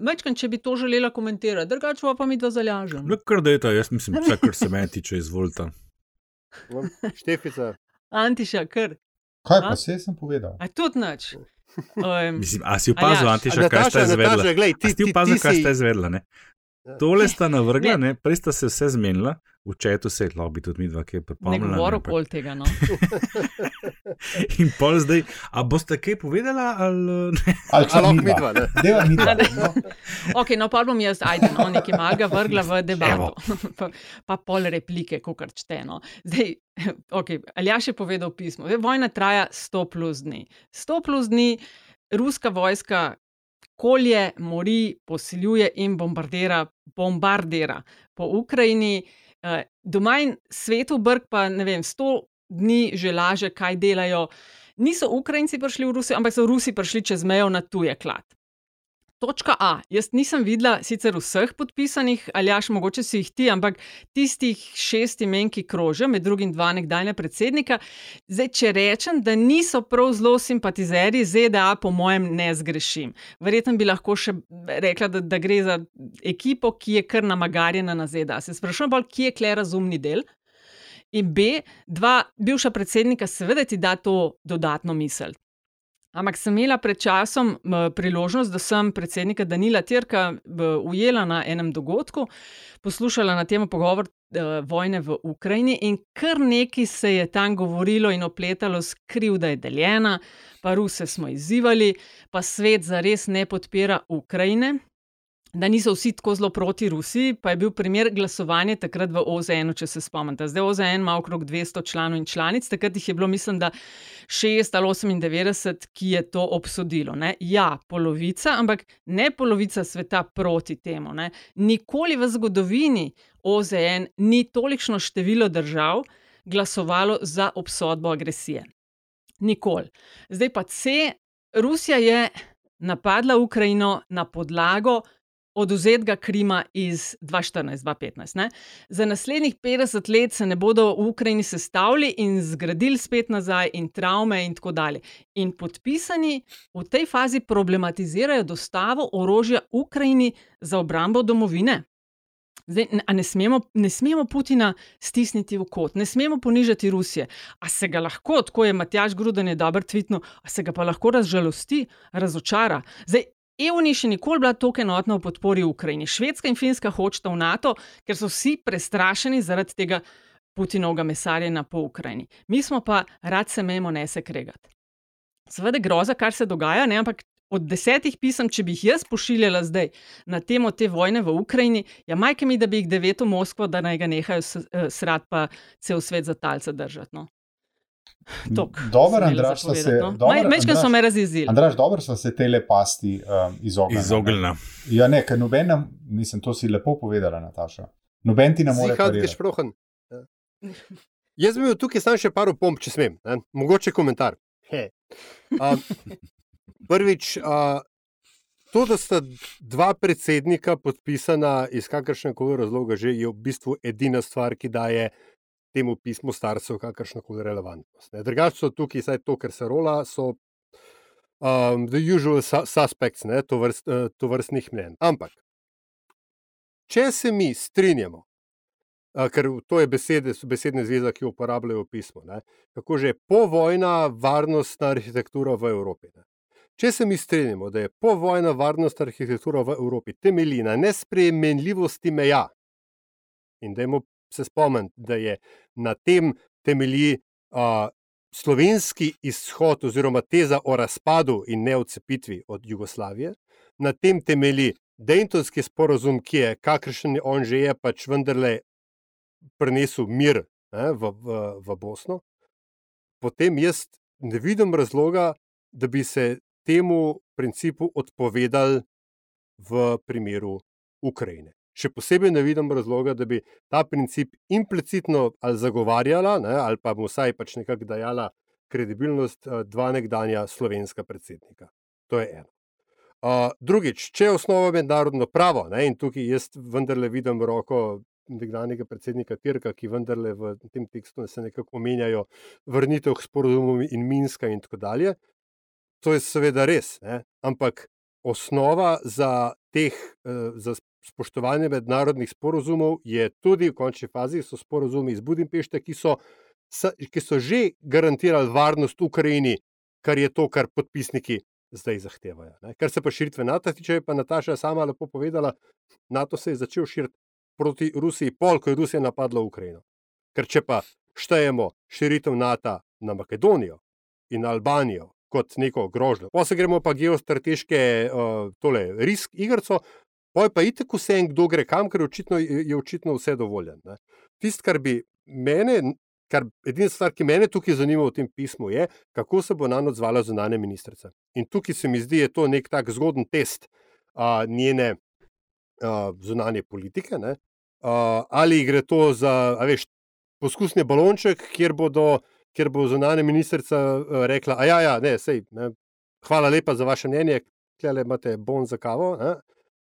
mečkan, če bi to želela komentirati, drugače pa mi to zalažem. No, kar da je to, jaz mislim, vse, kar se meni tiče, izvolite. Štefica. Antiša, kar. Kaj pa se sem povedal? A tudi nič. Um, mislim, a si opazil, Antiša, kaj ste izvedla? Ti si opazil, kaj ste izvedla? Ja. Tole sta navrgla, ne. Ne? prej sta se vse zmenila, v četu se je lobby tudi mi dva, ki je pripravljena. Ne govorim pol tega. No. In pol zdaj, a boste kaj povedala? Ali, ali če lahko mi dva, ne? Deva mi dva. No. ok, no pa bom jaz, ajde, no, nekaj maga vrgla v debato. pa, pa pol replike, ko kar čteno. Zdaj, ok, ali ja še povedal pismo. Vojna traja 100 plus dni. 100 plus dni. Ruska vojska kolje, mori, posiljuje in bombardira, bombardira po Ukrajini. Eh, doma in svetu, brk pa ne vem, sto dni že laže, kaj delajo. Niso Ukrajinci prišli v Rusijo, ampak so Rusi prišli čez mejo na tuje klad. Točka A. Jaz nisem videla sicer vseh podpisanih, ali jaš mogoče si jih ti, ampak tistih šest imen, ki krožijo, med drugim dva nekdanja predsednika. Zdaj, če rečem, da niso prav zelo simpatizeri ZDA, po mojem, ne zgrešim. Verjetno bi lahko še rekla, da, da gre za ekipo, ki je kar namagarjena na ZDA. Se sprašujem bolj, kje je kle razumni del. In B, dva bivša predsednika, seveda ti da to dodatno misel. Ampak sem imela pred časom priložnost, da sem predsednika Danila Tirka ujela na enem dogodku, poslušala na temo pogovor eh, vojne v Ukrajini in kar nekaj se je tam govorilo in opletalo s kriv, da je deljena, pa Ruse smo izzivali, pa svet zares ne podpira Ukrajine da niso vsi tako zelo proti Rusiji, pa je bil primer glasovanja takrat v OZN, če se spomnite. Zdaj OZN ima okrog 200 članov in članic, takrat jih je bilo, mislim, da 6 ali 98, ki je to obsodilo. Ne? Ja, polovica, ampak ne polovica sveta proti temu. Ne? Nikoli v zgodovini OZN ni tolikšno število držav glasovalo za obsodbo agresije. Nikoli. Zdaj pa C. Rusija je napadla Ukrajino na podlago oduzetega Krima iz 2014-2015. Za naslednjih 50 let se ne bodo v Ukrajini sestavili in zgradili spet nazaj, in travme, in tako dalje. In podpisani v tej fazi problematizirajo dostavo orožja Ukrajini za obrambo domovine. Zdaj, ne, smemo, ne smemo Putina stisniti v kot, ne smemo ponižati Rusije. A se ga lahko, tako je Matjaš Gruden je dober tvitno, a se ga pa lahko razžalosti, razočara. Zdaj, EU ni še nikoli bila tako enotna v podpori Ukrajini. Švedska in Finska hočeta v NATO, ker so vsi prestrašeni zaradi tega Putinovega mesarjenja po Ukrajini. Mi smo pa rad se memo ne se kregati. Seveda groza, kar se dogaja, ne? ampak od desetih pisem, če bi jih jaz pošiljala zdaj na temo te vojne v Ukrajini, ja, majke mi, da bi jih deveto Moskvo, da naj ga nehajo eh, srat pa cel svet za talce držati. No? Dobro, Andraš, da se. No? Mečkaj so me razjezili. Andraš, dobro so se tele pasti um, izognili. Izognili. Ja, ne, ker noben nam, mislim, to si lepo povedala, Nataša. Noben ti ne more. Ja. Jaz bi imel tukaj samo še par opomb, če smem. Ne? Mogoče komentar. He. Um, prvič, uh, to, da sta dva predsednika podpisana iz kakršnega koli razloga, že je v bistvu edina stvar, ki daje temu pismu starcev kakršno koli relevantnost. Drugače so tukaj, saj to, kar se rola, so um, the usual su suspects, ne, to, vrst, uh, to vrstnih mnen. Ampak, če se mi strinjamo, uh, ker to je besede, besedne zveze, ki jo uporabljajo v pismu, ne, kako že povojna varnostna arhitektura v Evropi. Ne. Če se mi strinjamo, da je povojna varnostna arhitektura v Evropi temelji na nespremenljivosti meja in da je se spomniti, da je na tem temelji uh, slovenski izhod oziroma teza o razpadu in neodcepitvi od Jugoslavije, na tem temelji Dejtonski sporozum, ki je, kakršen on že je, pač vendarle prenesel mir ne, v, v, v Bosno, potem jaz ne vidim razloga, da bi se temu principu odpovedali v primeru Ukrajine. Še posebej ne vidim razloga, da bi ta princip implicitno ali zagovarjala, ne, ali pa mu vsaj pač nekako dajala kredibilnost dva nekdanja slovenska predsednika. To je eno. Uh, drugič, če je osnova mednarodno pravo, ne, in tukaj jaz vendarle vidim roko nekdanjega predsednika Tirka, ki vendarle v tem tekstu se nekako omenjajo vrnitev k sporozumom in Minska in tako dalje. To je seveda res, ne, ampak osnova za teh, za spoštovanje mednarodnih sporozumov je tudi v končni fazi, so sporozumi iz Budimpešte, ki so, ki so že garantirali varnost Ukrajini, kar je to, kar podpisniki zdaj zahtevajo. Ne. Kar se pa širitve NATO tiče, pa Nataša sama lepo povedala, NATO se je začel širiti proti Rusiji, pol, ko je Rusija napadla Ukrajino. Ker če pa štejemo širitev NATO na Makedonijo in Albanijo kot neko grožnjo, pa se gremo pa geostrateške uh, tole risk igrico, Poj pa idite, ko se en kdo gre kam, ker očitno, je očitno vse dovoljeno. Tisto, kar bi mene, kar edina stvar, ki me tukaj zanima v tem pismu, je, kako se bo na noč zvala zunanje ministrice. In tukaj se mi zdi, da je to nek tak zgoden test a, njene a, zunanje politike. A, ali gre to za veš, poskusni balonček, kjer, bodo, kjer bo zunanja ministrica rekla: ja, ja, ne, sej, ne, hvala lepa za vaše mnenje, klele imate bon za kavo. Ne?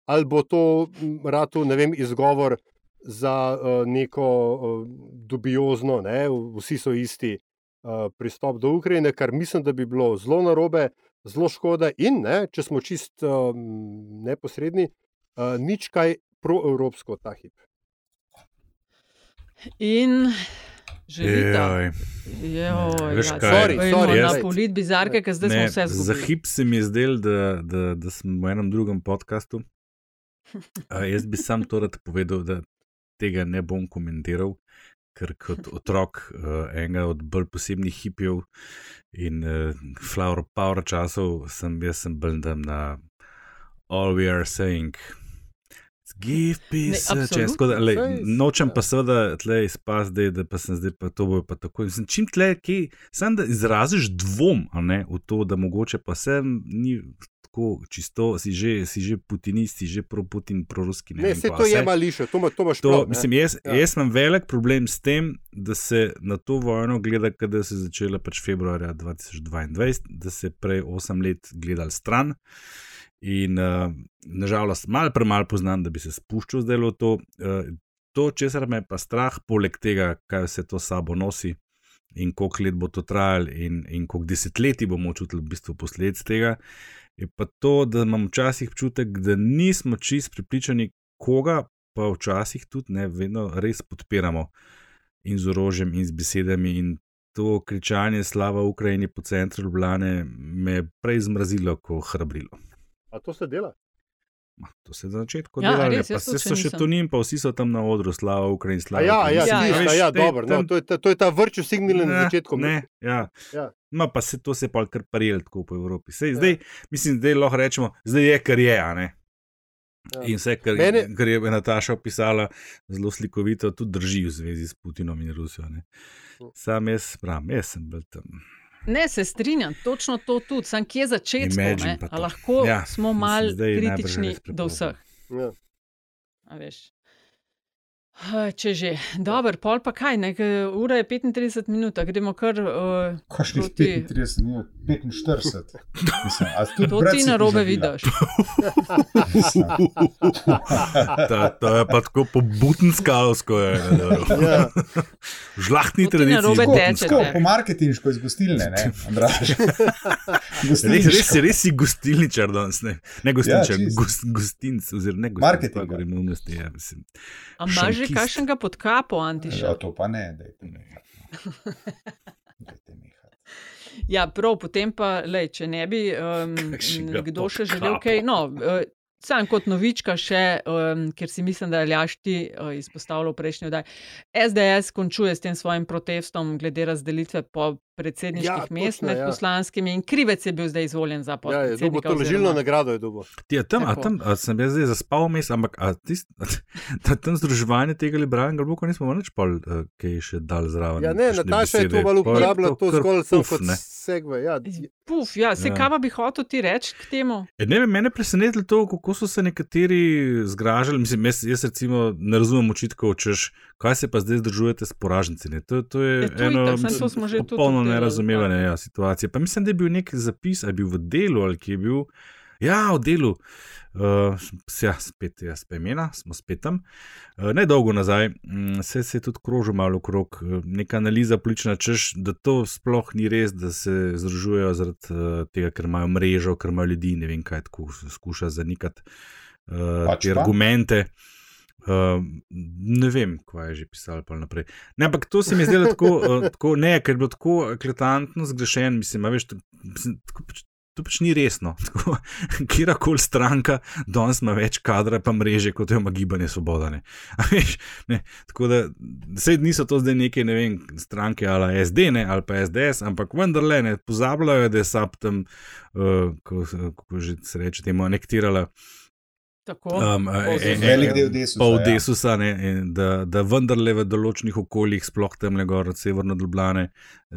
Ali bo to rado, ne vem, izgovor za uh, neko uh, dubiozno, ne, vsi so isti uh, pristop do Ukrajine, kar mislim, da bi bilo zelo narobe, zelo škoda. In ne, če smo čist uh, neposredni, uh, nič kaj proevropsko ta hip. In želite. Veš kaj, na polit bizarke, ker zdaj ne, smo vse zgubili. Za hip se mi je zdel, da, da, da sem v enem drugem podkastu Uh, jaz bi sam to rad povedal, da tega ne bom komentiral, ker kot otrok uh, enega od bolj posebnih hipijev in uh, flower power časov sem jaz sem tam na All We Are Saying. Give peace, če skoda, lej, nočem pa seveda tle izpas, da, da pa sem zdaj pa to bo pa tako. Mislim, čim tle, ki sem da izraziš dvom ne, v to, da mogoče pa sem ni tako čisto, si že, si že putinist, si že pro-Putin, pro-ruski. Ne, ne se to je mališče, to, to imaš prav. Mislim, jaz, ja. jaz imam velik problem s tem, da se na to vojno gleda, da se je začela pač februarja 2022, da se prej 8 let gledal stran. In uh, nažalost, malo premalo poznam, da bi se spuščal zdaj v to. Uh, to, česar me pa strah, poleg tega, kaj vse to sabo nosi in koliko let bo to trajalo, in, in koliko desetletij bomo čutili v bistvu posledic tega, je pa to, da imam včasih občutek, da nismo čist pripričani, koga pa včasih tudi ne vedno res podpiramo in z orožjem in z besedami. In to kričanje slava Ukrajini po centru Ljubljane me je prej zmrazilo, kot hrabrilo. A to se dela? Ma, to se je na začetku ja, delalo, pa se so še tu njim, pa vsi so tam na odru, slava Ukrajini, slava. Ja, ja, ja, ja, ja, dobro, no, to, je, to je ta vrču signal na začetku. Ne, ja. ja. Ma pa se to se pa kar parijel tako po Evropi. Sej, ja. zdaj, mislim, da lahko rečemo, zdaj je kar je. Ja. In vse, kar, Mene... kar je Nataša opisala, zelo slikovito, tudi drži v zvezi s Putinom in Rusijo. Ne. Hm. Sam jaz, pravim, jaz sem bil tam. Ne, se strinjam, točno to tudi, sam kje začeti. Lahko ja, smo malo kritični do vseh. Ja. Ah, Če že, dobro, pol pa kaj, ne, ura je 35 minut, a gremo kar. Uh, Kašnih proti- 35 minut, 45. Mislim, To ti na robe vidiš. Ta, to je pa tako po butenskalovsko. Je, ne, Ja. Ti tradiciji. narobe tako, tečete. tako, po marketinško iz gostilne, ne, Andraž. Res, res, res si gostilničar danes, ne, ne gostilničar, Ja, gost, gostinc, oziroma ne gostinc, Marketinga. pa govorim že Šankist. kakšnega pod kapo, Antiša? Ja, to pa ne, dajte nehati. no. Dajte nehati. Ja, prav, potem pa, lej, če ne bi um, Kakšnega kdo še želel kaj. No, uh, sam kot novička še, um, ker si mislim, da je Ljašti uh, izpostavljal v prejšnji oddaji. SDS končuje s tem svojim protestom glede razdelitve po predsedniških Ja, ja, mest točno, med ja. ja. poslanskimi in krivec je bil zdaj izvoljen za Ja, je dobo podpredsednika. to ležilno oziroma- nagrado je dobo. Ti, a tam, a tam a sem jaz zdaj zaspal vmes, ampak a tist, a, tam združevanje tega liberalnega bloka nismo nič pol, uh, kaj še dal zraven. Ja, ne, Nataša je to malo je uporabljala, to zgolj sem puf, kot ne. segve. Ja, Puf, ja, se Ja. kaj pa bi hotel ti reči k temu? E, Ne, vem, mene je presenetilo to, kako so se nekateri zgražali. Mislim, jaz, jaz recimo ne razumem očitkov, češ, kaj se pa zdaj združujete s poraženci. Ne? To, to je Ja, to eno itak, saj to popolno obdelali, nerazumevanje ja, situacije. Pa mislim, da je bil nek zapis, ali je bil v delu ali ki je bil. Ja, v delu. Uh, ja, spet jaz pa imena, smo spet tam. Uh, ne dolgo nazaj, mm, se, se je tudi krožil malo okrog, uh, neka analiza politična, češ, da to sploh ni res, da se združujejo zaradi uh, tega, ker imajo mrežo, ker imajo ljudi, ne vem kaj, tako skuša zanikati uh, Pač te pa. argumente. Uh, ne vem, kaj je že pisal pa naprej. Ne, ampak to se mi je zdelo tako, uh, tako ne, ker je bilo tako eklatantno zgrešen, mislim, a veš, to, mislim, tako, pač- to pač ni resno. Kjerkoli stranka danes ima več kadra, pa mreže, kot ima gibanje Svoboda. Ne. A Veš, ne, tako da sej niso to zdaj neke ne vem, stranke ali SD ne, ali pa SDS, ampak vendarle ne pozabljajo, da je SAP tam, uh, ko, kako že se reče, temu anektirala. Tako. Um, Oziroma- e- e- Velik del Desusa, Pol ja. Desusa, ne, in da, da vendarle v določenih okoljih, sploh tam le gor od severno Ljubljane,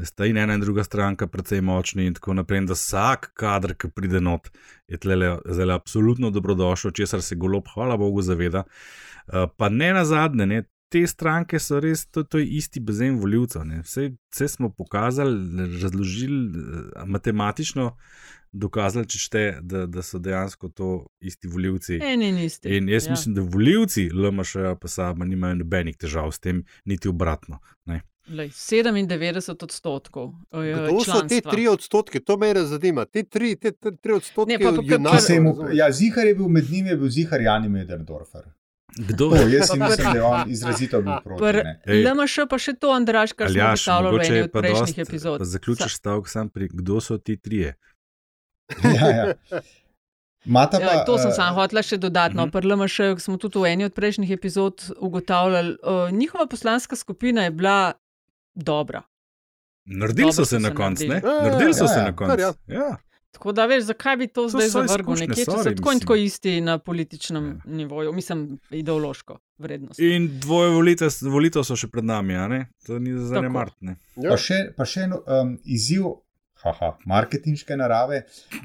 sta in ena in druga stranka precej močni in tako naprej. Da vsak kader, ki pride not, je tlele zelo absolutno dobrodošel, česar se golob, hvala Bogu, zaveda. Uh, pa ne na zadnje, ne. Te stranke so res, to, to je isti bazen voljivcev. ne. Vse, vse smo pokazali, razložili, eh, matematično dokazali, če šte, da, da so dejansko to isti voljivci. Eni in isti. In jaz ja. mislim, da voljivci LMŠ pa sama nimajo nobenih težav s tem, niti obratno. Ne. Lej, 97 odstotkov. Kdo so te tri odstotke, to me res zanima. Te tri, te tri odstotke Ne, pa- pa- pa- Ki se razumeš? ja, Zihar je bil med njimi, je bil Zihar Jani Mederdorfer. Kdo To, jaz Pa mislim, da je on izrazito bil proti. LMŠ pa še to, Andraš, kar smo Aljaš, predstavljali v eni je od pa prejšnjih epizod. pa zaključiš stavek sam pri, kdo so ti trije. Ja, ja. Mata pa, Ja, to sem eh, sam hotela še dodatno. mhm. Pri LMŠ smo tudi v eni od prejšnjih epizod ugotavljali, uh, njihova poslanska skupina je bila dobra. Naredili so se na se koncu, ne? naredili. Ja, ja, Naredili so ja, se ja, na koncu. ja. Ja. Tako da veš, zakaj bi to, To zdaj so zavrgel nekje, so sorry, tako in tako isti na političnem Ja. ja. nivoju, mislim, ideološko vrednost. In dvoje volitev, volitev so še pred nami, a ne? To ni za Tako. ne martne. Ja. Pa še, pa še en um, izziv, haha, marketinške narave,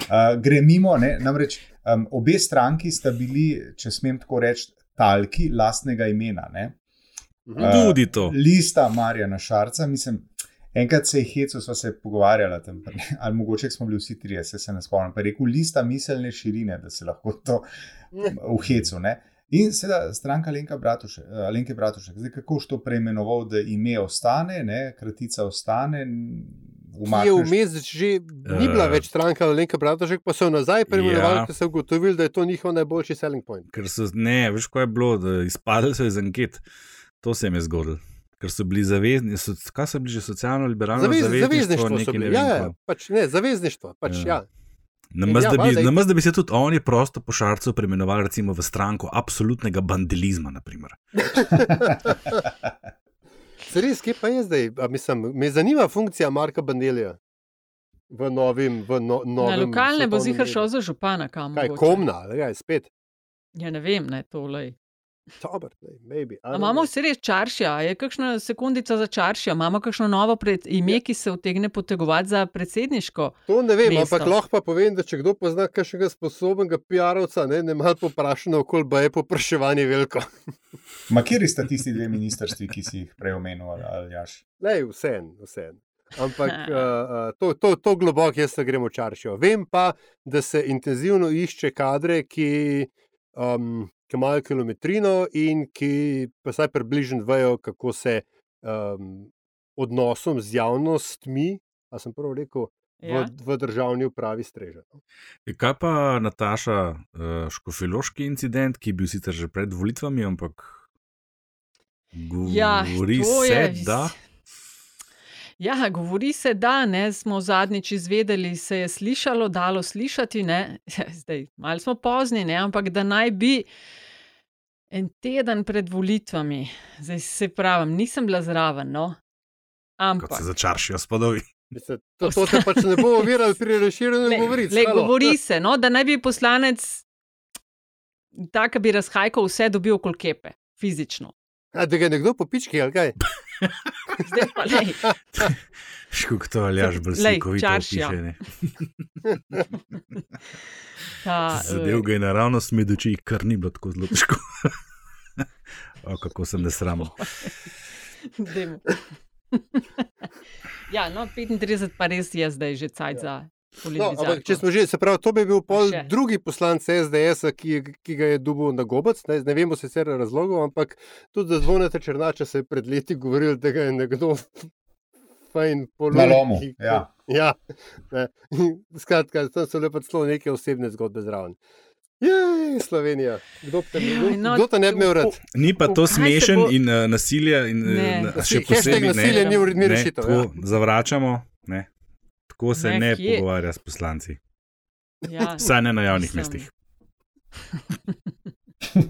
uh, gre mimo. Ne? Namreč um, obe stranki sta bili, če smem tako reči, talki lastnega imena. Ne? Eh, Tudi to. Lista Marjana Šarca, mislim. Enkrat se je hecu, sva se pogovarjala tam, ali mogoče smo bili vsi trije, se, se ne spomnim. Pa je rekel, lista miselne širine, da se lahko to v hecu. Ne? In seveda stranka Alenka Bratušek, eh, Alenke Bratušek, zdaj kako už to preimenoval, da ime ostane, ne, kratica ostane. Ki je umakneš- vmes že ni bila Eh. več stranka Lenka Bratošek, pa so jo nazaj preimenovali, Ja. ker so ugotovili, da je to njihov najboljši selling point. Ker so, ne, veš, kaj je bilo, izpadli so iz anket. To se jim je zgodilo. Ker so bili zavezni, so, kaj so bili že socialno-liberalno Zavez, zavezništvo, zavezništvo so bili. Ja, ja, pač, ne, zavezništvo. Pač, Ja. ja. Namaz, Ja, da, bi, namaz, da bi se tudi oni prosto po šarcu preimenovali recimo v stranko absolutnega bandelizma. res, kje pa je zdaj? A, mislim, me zanima funkcija Marka Bandelija v novim. V no, Na novem lokalne bo zihar šel za župana, kam Kaj, mogoče. komna, ali kaj, spet. Ja, ne vem, ne to lej. Dober, ne, maybe. A imamo vse res čaršija, je kakšna sekundica za čaršija, imamo kakšno novo pred, ime, ki se utegne potegovati za predsedniško. To ne vem, mesto. ampak lahko pa povem, da če kdo pozna kakšnega sposobnega PR-ovca, ne, ne malo poprašano, okoli pa je popraševanje veliko. Ma kjer sta tisti dve ministrstvi, ki si jih prej omenil, ali- ali jaš? Ne, vseen, vseen. Ampak uh, uh, to, to, to globoko jaz ne gremo čaršijo. Vem pa, da se intenzivno išče kadre, ki, um, ki imajo kilometrino in ki pa vsaj približno vejo, kako se um, odnosom z javnostmi, a sem prav rekel, v, Ja. v državni upravi streže. no. E, Kaj pa Nataša, uh, škofiloški incident, ki je bil sicer že pred volitvami, ampak Ja, govori to se, je- da. Ja, govori se, da ne, smo zadnjič izvedeli, se je slišalo, dalo slišati, ne, zdaj malo smo pozni, ne, ampak da naj bi en teden pred volitvami, zdaj se pravim, nisem bila zraven, no, Kot ampak. se začaršijo spodovi. Mislim, To, to te pač ne bo oviralo pri razširjenju govoric. le, govori se, no, da naj bi poslanec, tako bi razhajkal vse dobil okoli kepe, fizično. A, da ga nekdo popički, ali kaj? Zdaj pa lej, Škuk to aljaš bolj Glej, slikovito čaršija. opiše. ne. ta, Zadev ga je naravno smedoči, kar ni bilo tako zelo težko. o, kako sem nesramen. Dajmo. ja, no, 35 pa res je zdaj že cajt za No, ampak, če smo že, se pravi, to bi bil pol Še. drugi poslanec SDS, ki, je- ki ga je dubil na gobec. Ne, ne vemo sicer razlogov, ampak tudi za zvonete Črnača se je pred leti govoril, da ga je nekdo fajn polomil. Na lomu, ja. ja ne. Skratka, tam so lepo celo neke osebne zgodbe zraven. Jej, Slovenija, kdo te, kdo, Aj, no, kdo te ne bi imel rad? Ni pa to smešen bo- in uh, nasilje, in, Ne. uh, na, še posebej nasilje ne, ni, ni rešitev. Ja. zavračamo. Ne. Tako se Ne, ne, kje? pogovarja s poslanci, Ja, vsaj ne na javnih Mislim. mestih.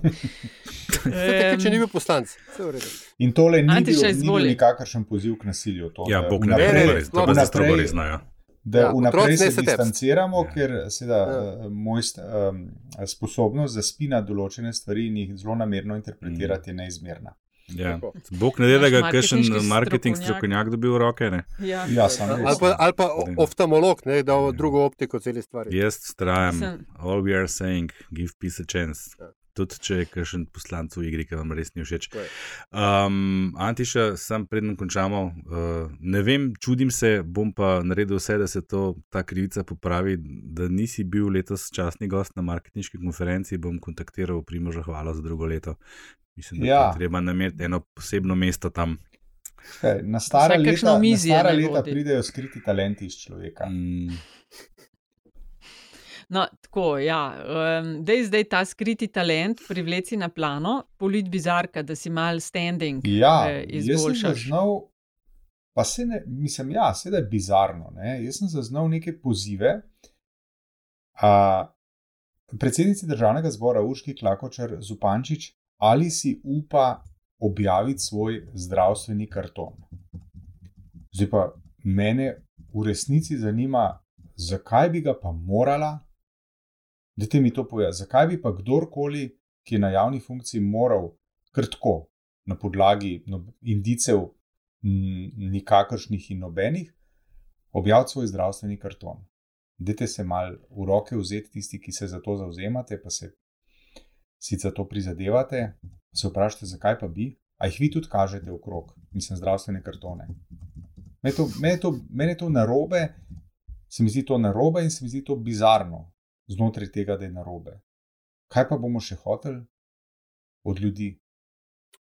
Tako, če ni bil poslanec, vse v redu. In tole ni Antiša, bil, ni bil izvoli. nikakršen poziv k nasilju. To, Ja, da bog ne, to res- to pa sploh zdaj ne. strogo res znajo. Da Ja, vnaprej se distanciramo, Ja. ker seveda Ja. ja. moj um, sposobnost zaspina določene stvari in jih zelo namerno interpretirati je neizmerna. Ja. Bog ne da, da ga Naš kakšen marketinški marketing strokovnjak. strokovnjak dobi v roke. Ne. ja. Ja. Ali pa, ali pa oftalmolog, ne, da Ja. v drugo optiko celi stvari. Jaz trajam, all we are saying, give peace a chance. Ja. Tudi če je kakšen poslanec v igri, ki vam res ni všeč. Um, Antiša, sam predem končamo. Uh, ne vem, čudim se, bom pa naredil vse, da se to, ta krivica popravi. Da nisi bil letos časni gost na marketinški konferenci, bom kontaktiral Primoža Hvala za drugo leto. Mislim, da Ja. treba nameriti eno posebno mesto tam. Kaj, Na stara Vsaj leta, na stara leta pridejo skriti talenti iz človeka. Mm, No, tako, ja. Um, dej zdaj ta skriti talent privleci na plano, polit bizarka, da si mal standing Ja, eh, jaz sem izboljšaš. zaznal, pa se ne, mislim, ja, seveda je bizarno. Ne? Jaz sem zaznal neke pozive. A, predsednici državnega zbora Urški Klakočar Zupančič, ali si upa objaviti svoj zdravstveni karton. Zdaj pa mene v resnici zanima, zakaj bi ga pa morala, da te mi to pove, zakaj bi pa kdorkoli, ki je na javni funkciji, moral kar tako, na podlagi no, indicev, m, nikakršnih in nobenih, objaviti svoj zdravstveni karton. Dajte se mal v roke vzeti tisti, ki se za to zauzemate, pa se sicer to prizadevate, se vprašajte, zakaj pa bi, a jih vi tudi kažete okrog, mislim, zdravstvene kartone. Mene je to, to, to narobe, se mi zdi to narobe in se mi zdi to bizarno znotraj tega, da je narobe. Kaj pa bomo še hoteli od ljudi?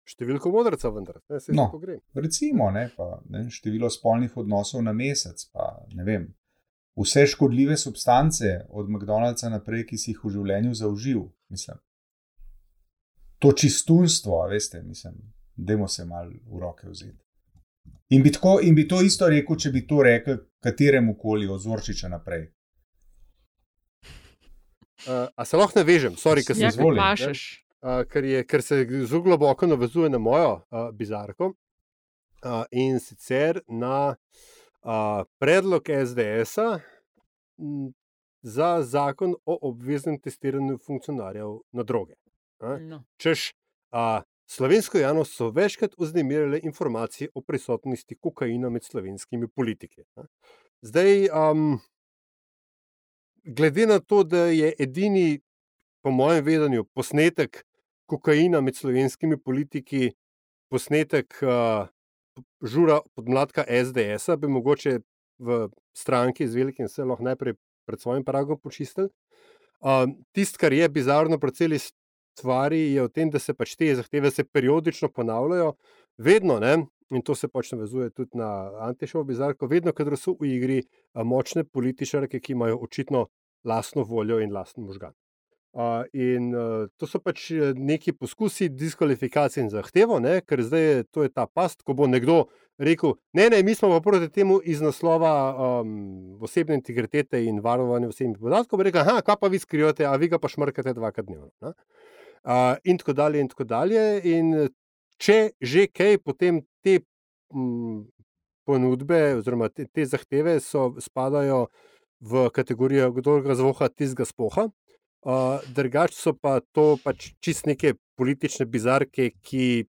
Številko modrca, vendar, ne se No. gre. Recimo, ne, pa, ne, število spolnih odnosov na mesec, pa ne vem. Vse škodljive substance od McDonald'sa naprej, ki si jih v življenju zaužil, mislim. To čistunstvo, veste, mislim, dajmo se mal v roke vzeti. In bi, tako, in bi to isto rekel, če bi to rekel kateremu koli od Zorčiča naprej. Uh, a se lahko navežem, sorry, ker sem Ja, pašeš. uh, ker, je, ker se zelo globoko navezuje na mojo uh, bizarko uh, in sicer na uh, predlog SDS-a m, za zakon o obveznem testiranju funkcionarjev na droge. No. Češ, A, slovensko javnost so večkrat vznemirjale informacije o prisotnosti kokaina med slovenskimi politiki. ne. Zdaj, um, glede na to, da je edini, po mojem vedenju, posnetek kokaina med slovenskimi politiki, posnetek uh, žura podmladka SDS-a, bi mogoče v stranki z velikim S lahko najprej pred svojim pragom počistili. Um, Tisto, kar je bizarno pri celi stvari, je v tem, da se pač te zahteve se periodično ponavljajo, vedno, ne, in to se pač navezuje tudi na Antišovo bizarko, vedno, kadar so v igri a, močne političarke, ki imajo očitno lastno voljo in lasten možgan. Uh, in uh, to so pač eh, neki poskusi diskvalifikacije in zahtevo, ne, ker zdaj je to je ta past, ko bo nekdo rekel: Ne, ne, mi smo pa proti temu iz naslova um, osebne integritete in varovanja osebnih podatkov. Rekel: Aha, kaj pa vi skrivate, a vi ga pa šmrkate dvakrat dnevno. ne." Uh, in tako dalje, in tako dalje. In eh, če že kaj, potem te mm, ponudbe oziroma te, te zahteve so, spadajo v kategorijo, kdo ga zvoha, tistega spoha. Uh, drugače so pa to pač čist neke politične bizarke, ki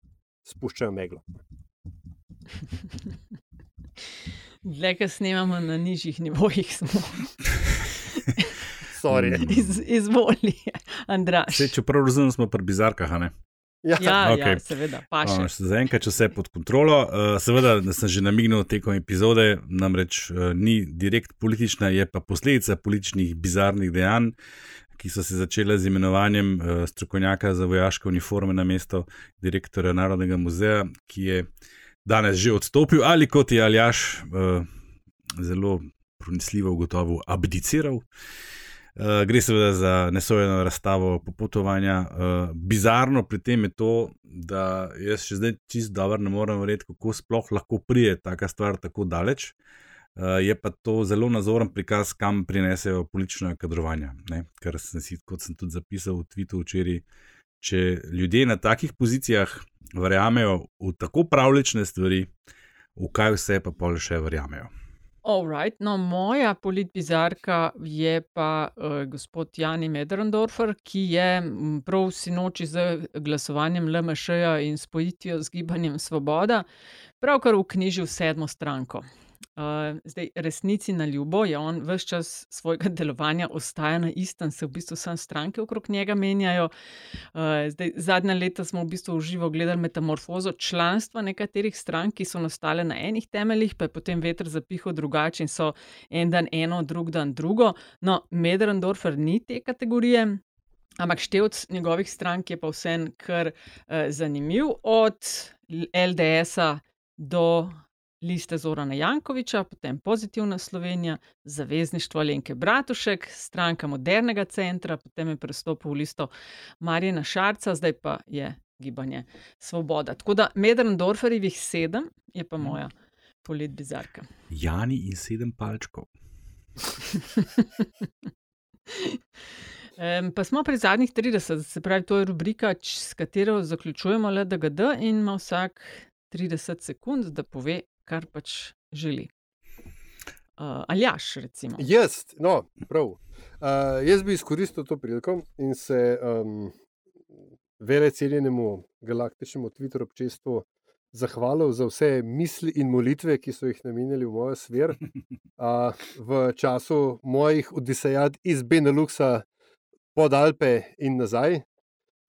spuščajo meglo. Dlje, ki snemamo na nižjih nivojih, smo. Sorry. Iz, izvoli, Andraš. Vse, če prav razumem, smo pri bizarkah. Ja, Ja, okay. ja, seveda, pa še. Uh, Zaenkrat, če vse je pod kontrolo, uh, seveda, da sem že namignil tekom epizode, namreč uh, ni direkt politična, je pa posledica političnih bizarnih dejanj, ki so se začele z imenovanjem uh, strokovnjaka za vojaške uniforme na mesto direktorja Narodnega muzeja, ki je danes že odstopil ali kot je Aljaš uh, zelo pronicljivo ugotovil, abdiciral. Uh, gre seveda za nesojeno razstavo popotovanja. Uh, bizarno pri tem je to, da jaz še zdaj čist dobro ne morem verjeti, kako sploh lahko prije taka stvar tako daleč. Uh, je pa to zelo nazoren prikaz, kam prinesejo politično kadrovanje. Ne? Ker sem si, kot sem tudi zapisal v Twitteru včeraj, če ljudje na takih pozicijah verjamejo v tako pravlične stvari, v kaj vse pa pol še verjamejo. Alright, no, moja politbizarka je pa uh, gospod Jani Medrendorfer, ki je m, prav sinoči z glasovanjem LMŠ-ja in spojitvijo z gibanjem Svoboda pravkar vknjižil sedmo stranko. Uh, zdaj, resnici na ljubo je on vse čas svojega delovanja ostaja na istem, se v bistvu samo stranke okrog njega menjajo. Uh, zdaj, zadnja leta smo v bistvu v živo gledali metamorfozo članstva nekaterih strank, ki so nastale na enih temeljih, pa je potem veter zapihal drugače in so en dan eno, drug dan drugo. No, Medrendorfer ni te kategorije. Ampak števc njegovih strank je pa vsem kar uh, zanimiv, od LDS-a do liste Zorana Jankoviča, potem Pozitivna Slovenija, Zavezništvo Alenke Bratušek, stranka Modernega centra, potem je prestopil v listo Marjena Šarca, zdaj pa je gibanje Svoboda. Tako da Medrendorferjevih sedem je pa moja politbizarka. Jani in sedem palčkov. Um, pa smo pri zadnjih 30, se pravi, to je rubrika, s katero zaključujemo LDGD in ima vsak 30 sekund, da pove, kar pač želi. Uh, Aljaš, recimo. Jaz, no, prav. Uh, jaz bi izkoristil to priliko in se um, vele cenjenemu galaktičnemu Twitter občestvu zahvalil za vse misli in molitve, ki so jih namenili v mojo smer uh, v času mojih odisejad iz Beneluxa pod Alpe in nazaj.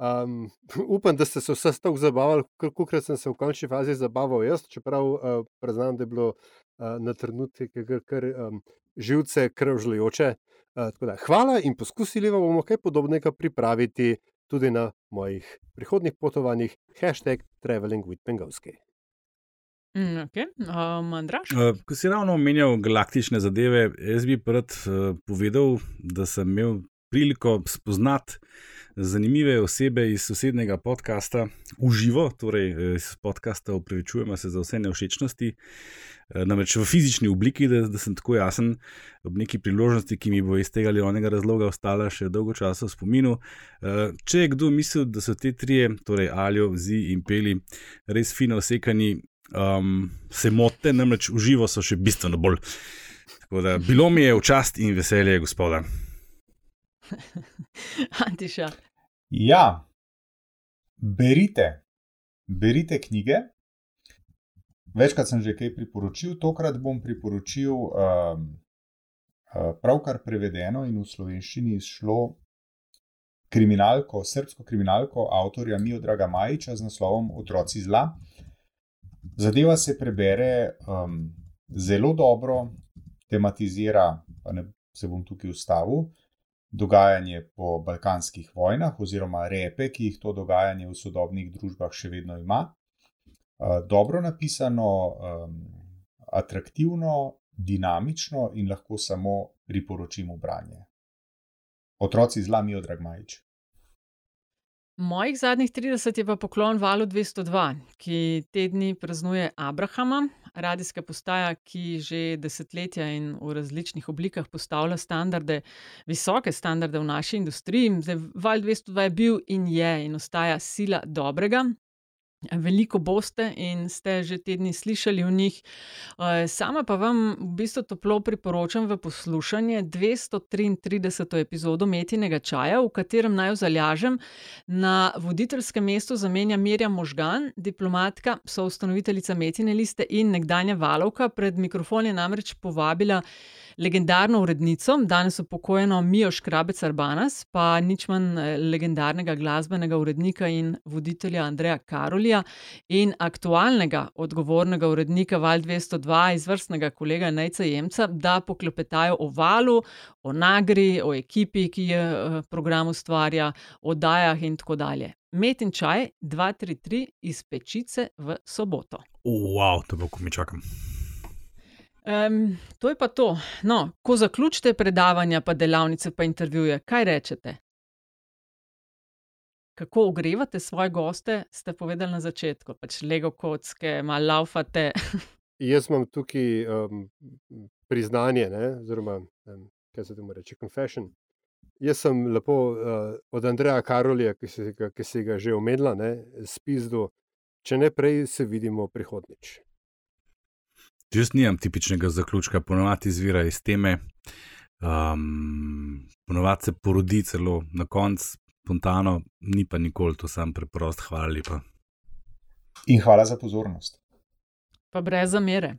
Um, upam, da ste se vse tako zabavali, kot sem se v končni fazi zabaval jaz, čeprav uh, priznam, da je bilo uh, na trenutek kar, kar um, živce krvžljajoče. Uh, tako da, hvala in poskusili vam bomo kaj podobnega pripraviti tudi na mojih prihodnih potovanjih. Hashtag Traveling with Pengovski. Mm, okay. um, Andraš? Uh, ko si ravno omenjal galaktične zadeve, jaz bi rad uh, povedal, da sem imel priliko spoznati zanimive osebe iz sosednjega podcasta v živo, torej eh, iz podcasta Upravičujemo se za vse nevšečnosti, eh, namreč v fizični obliki, da, da sem tako jasen, ob neki priložnosti, ki mi bo iz tega ali onega razloga ostala še dolgo časa v spominu. Eh, Če je kdo mislil, da so te trije, torej Aljo, Zi in Peli, res fino osekani, um, se mote, namreč v živo so še bistveno bolj. Tako da bilo mi je v čast in veselje, gospoda. Antiša. Ja, berite, berite knjige. Večkrat sem že kaj priporočil, tokrat bom priporočil um, pravkar prevedeno in v slovenščini izšlo kriminalko, srpsko kriminalko avtorja Miodraga Majiča z naslovom Otroci zla. Zadeva se prebere um, zelo dobro, tematizira, pa ne se bom tukaj ustavil, dogajanje po balkanskih vojnah oziroma repe, ki jih to dogajanje v sodobnih družbah še vedno ima. Uh, dobro napisano, atraktivno, dinamično in lahko samo priporočim branje. Otroci zla mi od Dragmajič. Mojih zadnjih 30 je pa poklon valu 202, ki te dni praznuje Abrahama, radijska postaja, ki že desetletja in v različnih oblikah postavlja standarde, visoke standarde v naši industriji. Zdaj, val 202 je bil in je in ostaja sila dobrega, Veliko boste in ste že tedni slišali o njih. Eh, sama pa vam v bistvu toplo priporočam v poslušanje 233. epizodo Metinega čaja, v katerem naj vzaljažem na voditeljskem mestu zamenja Mirja Možgan, diplomatka, soustanoviteljica Metine liste in nekdanja valovka. Pred mikrofon je namreč povabila legendarno urednico, danes upokojeno Mijo Škrabec Arbanas, pa nič manj eh, legendarnega glasbenega urednika in voditelja Andreja Karolija in aktualnega odgovornega urednika Val 202, izvrstnega kolega Nejca Jemca, da poklepetajo o valu, o nagri, o ekipi, ki je eh, program ustvarja, o dajah in tako dalje. Met in čaj 233 iz pečice v soboto. Wow, to bo, ko mi čakam. Um, to je pa to. No, ko zaključite predavanja, pa delavnice, pa intervjuje, kaj rečete? Kako ogrevate svoje goste, ste povedali na začetku, pač lego kocke, malo laufate. Jaz imam tukaj um, priznanje, oziroma um, kaj se temu reče, confession. Jaz sem lepo uh, od Andreja Karolija, ki si ki si ga že omenila, spisal, če ne prej, se vidimo prihodnič. Jaz nimam tipičnega zaključka, ponovadi izvira iz teme, um, ponovadi se porodi celo na koncu, spontano, ni pa nikoli to sam preprost. Hvala lepa. In hvala za pozornost. Pa brez zamere.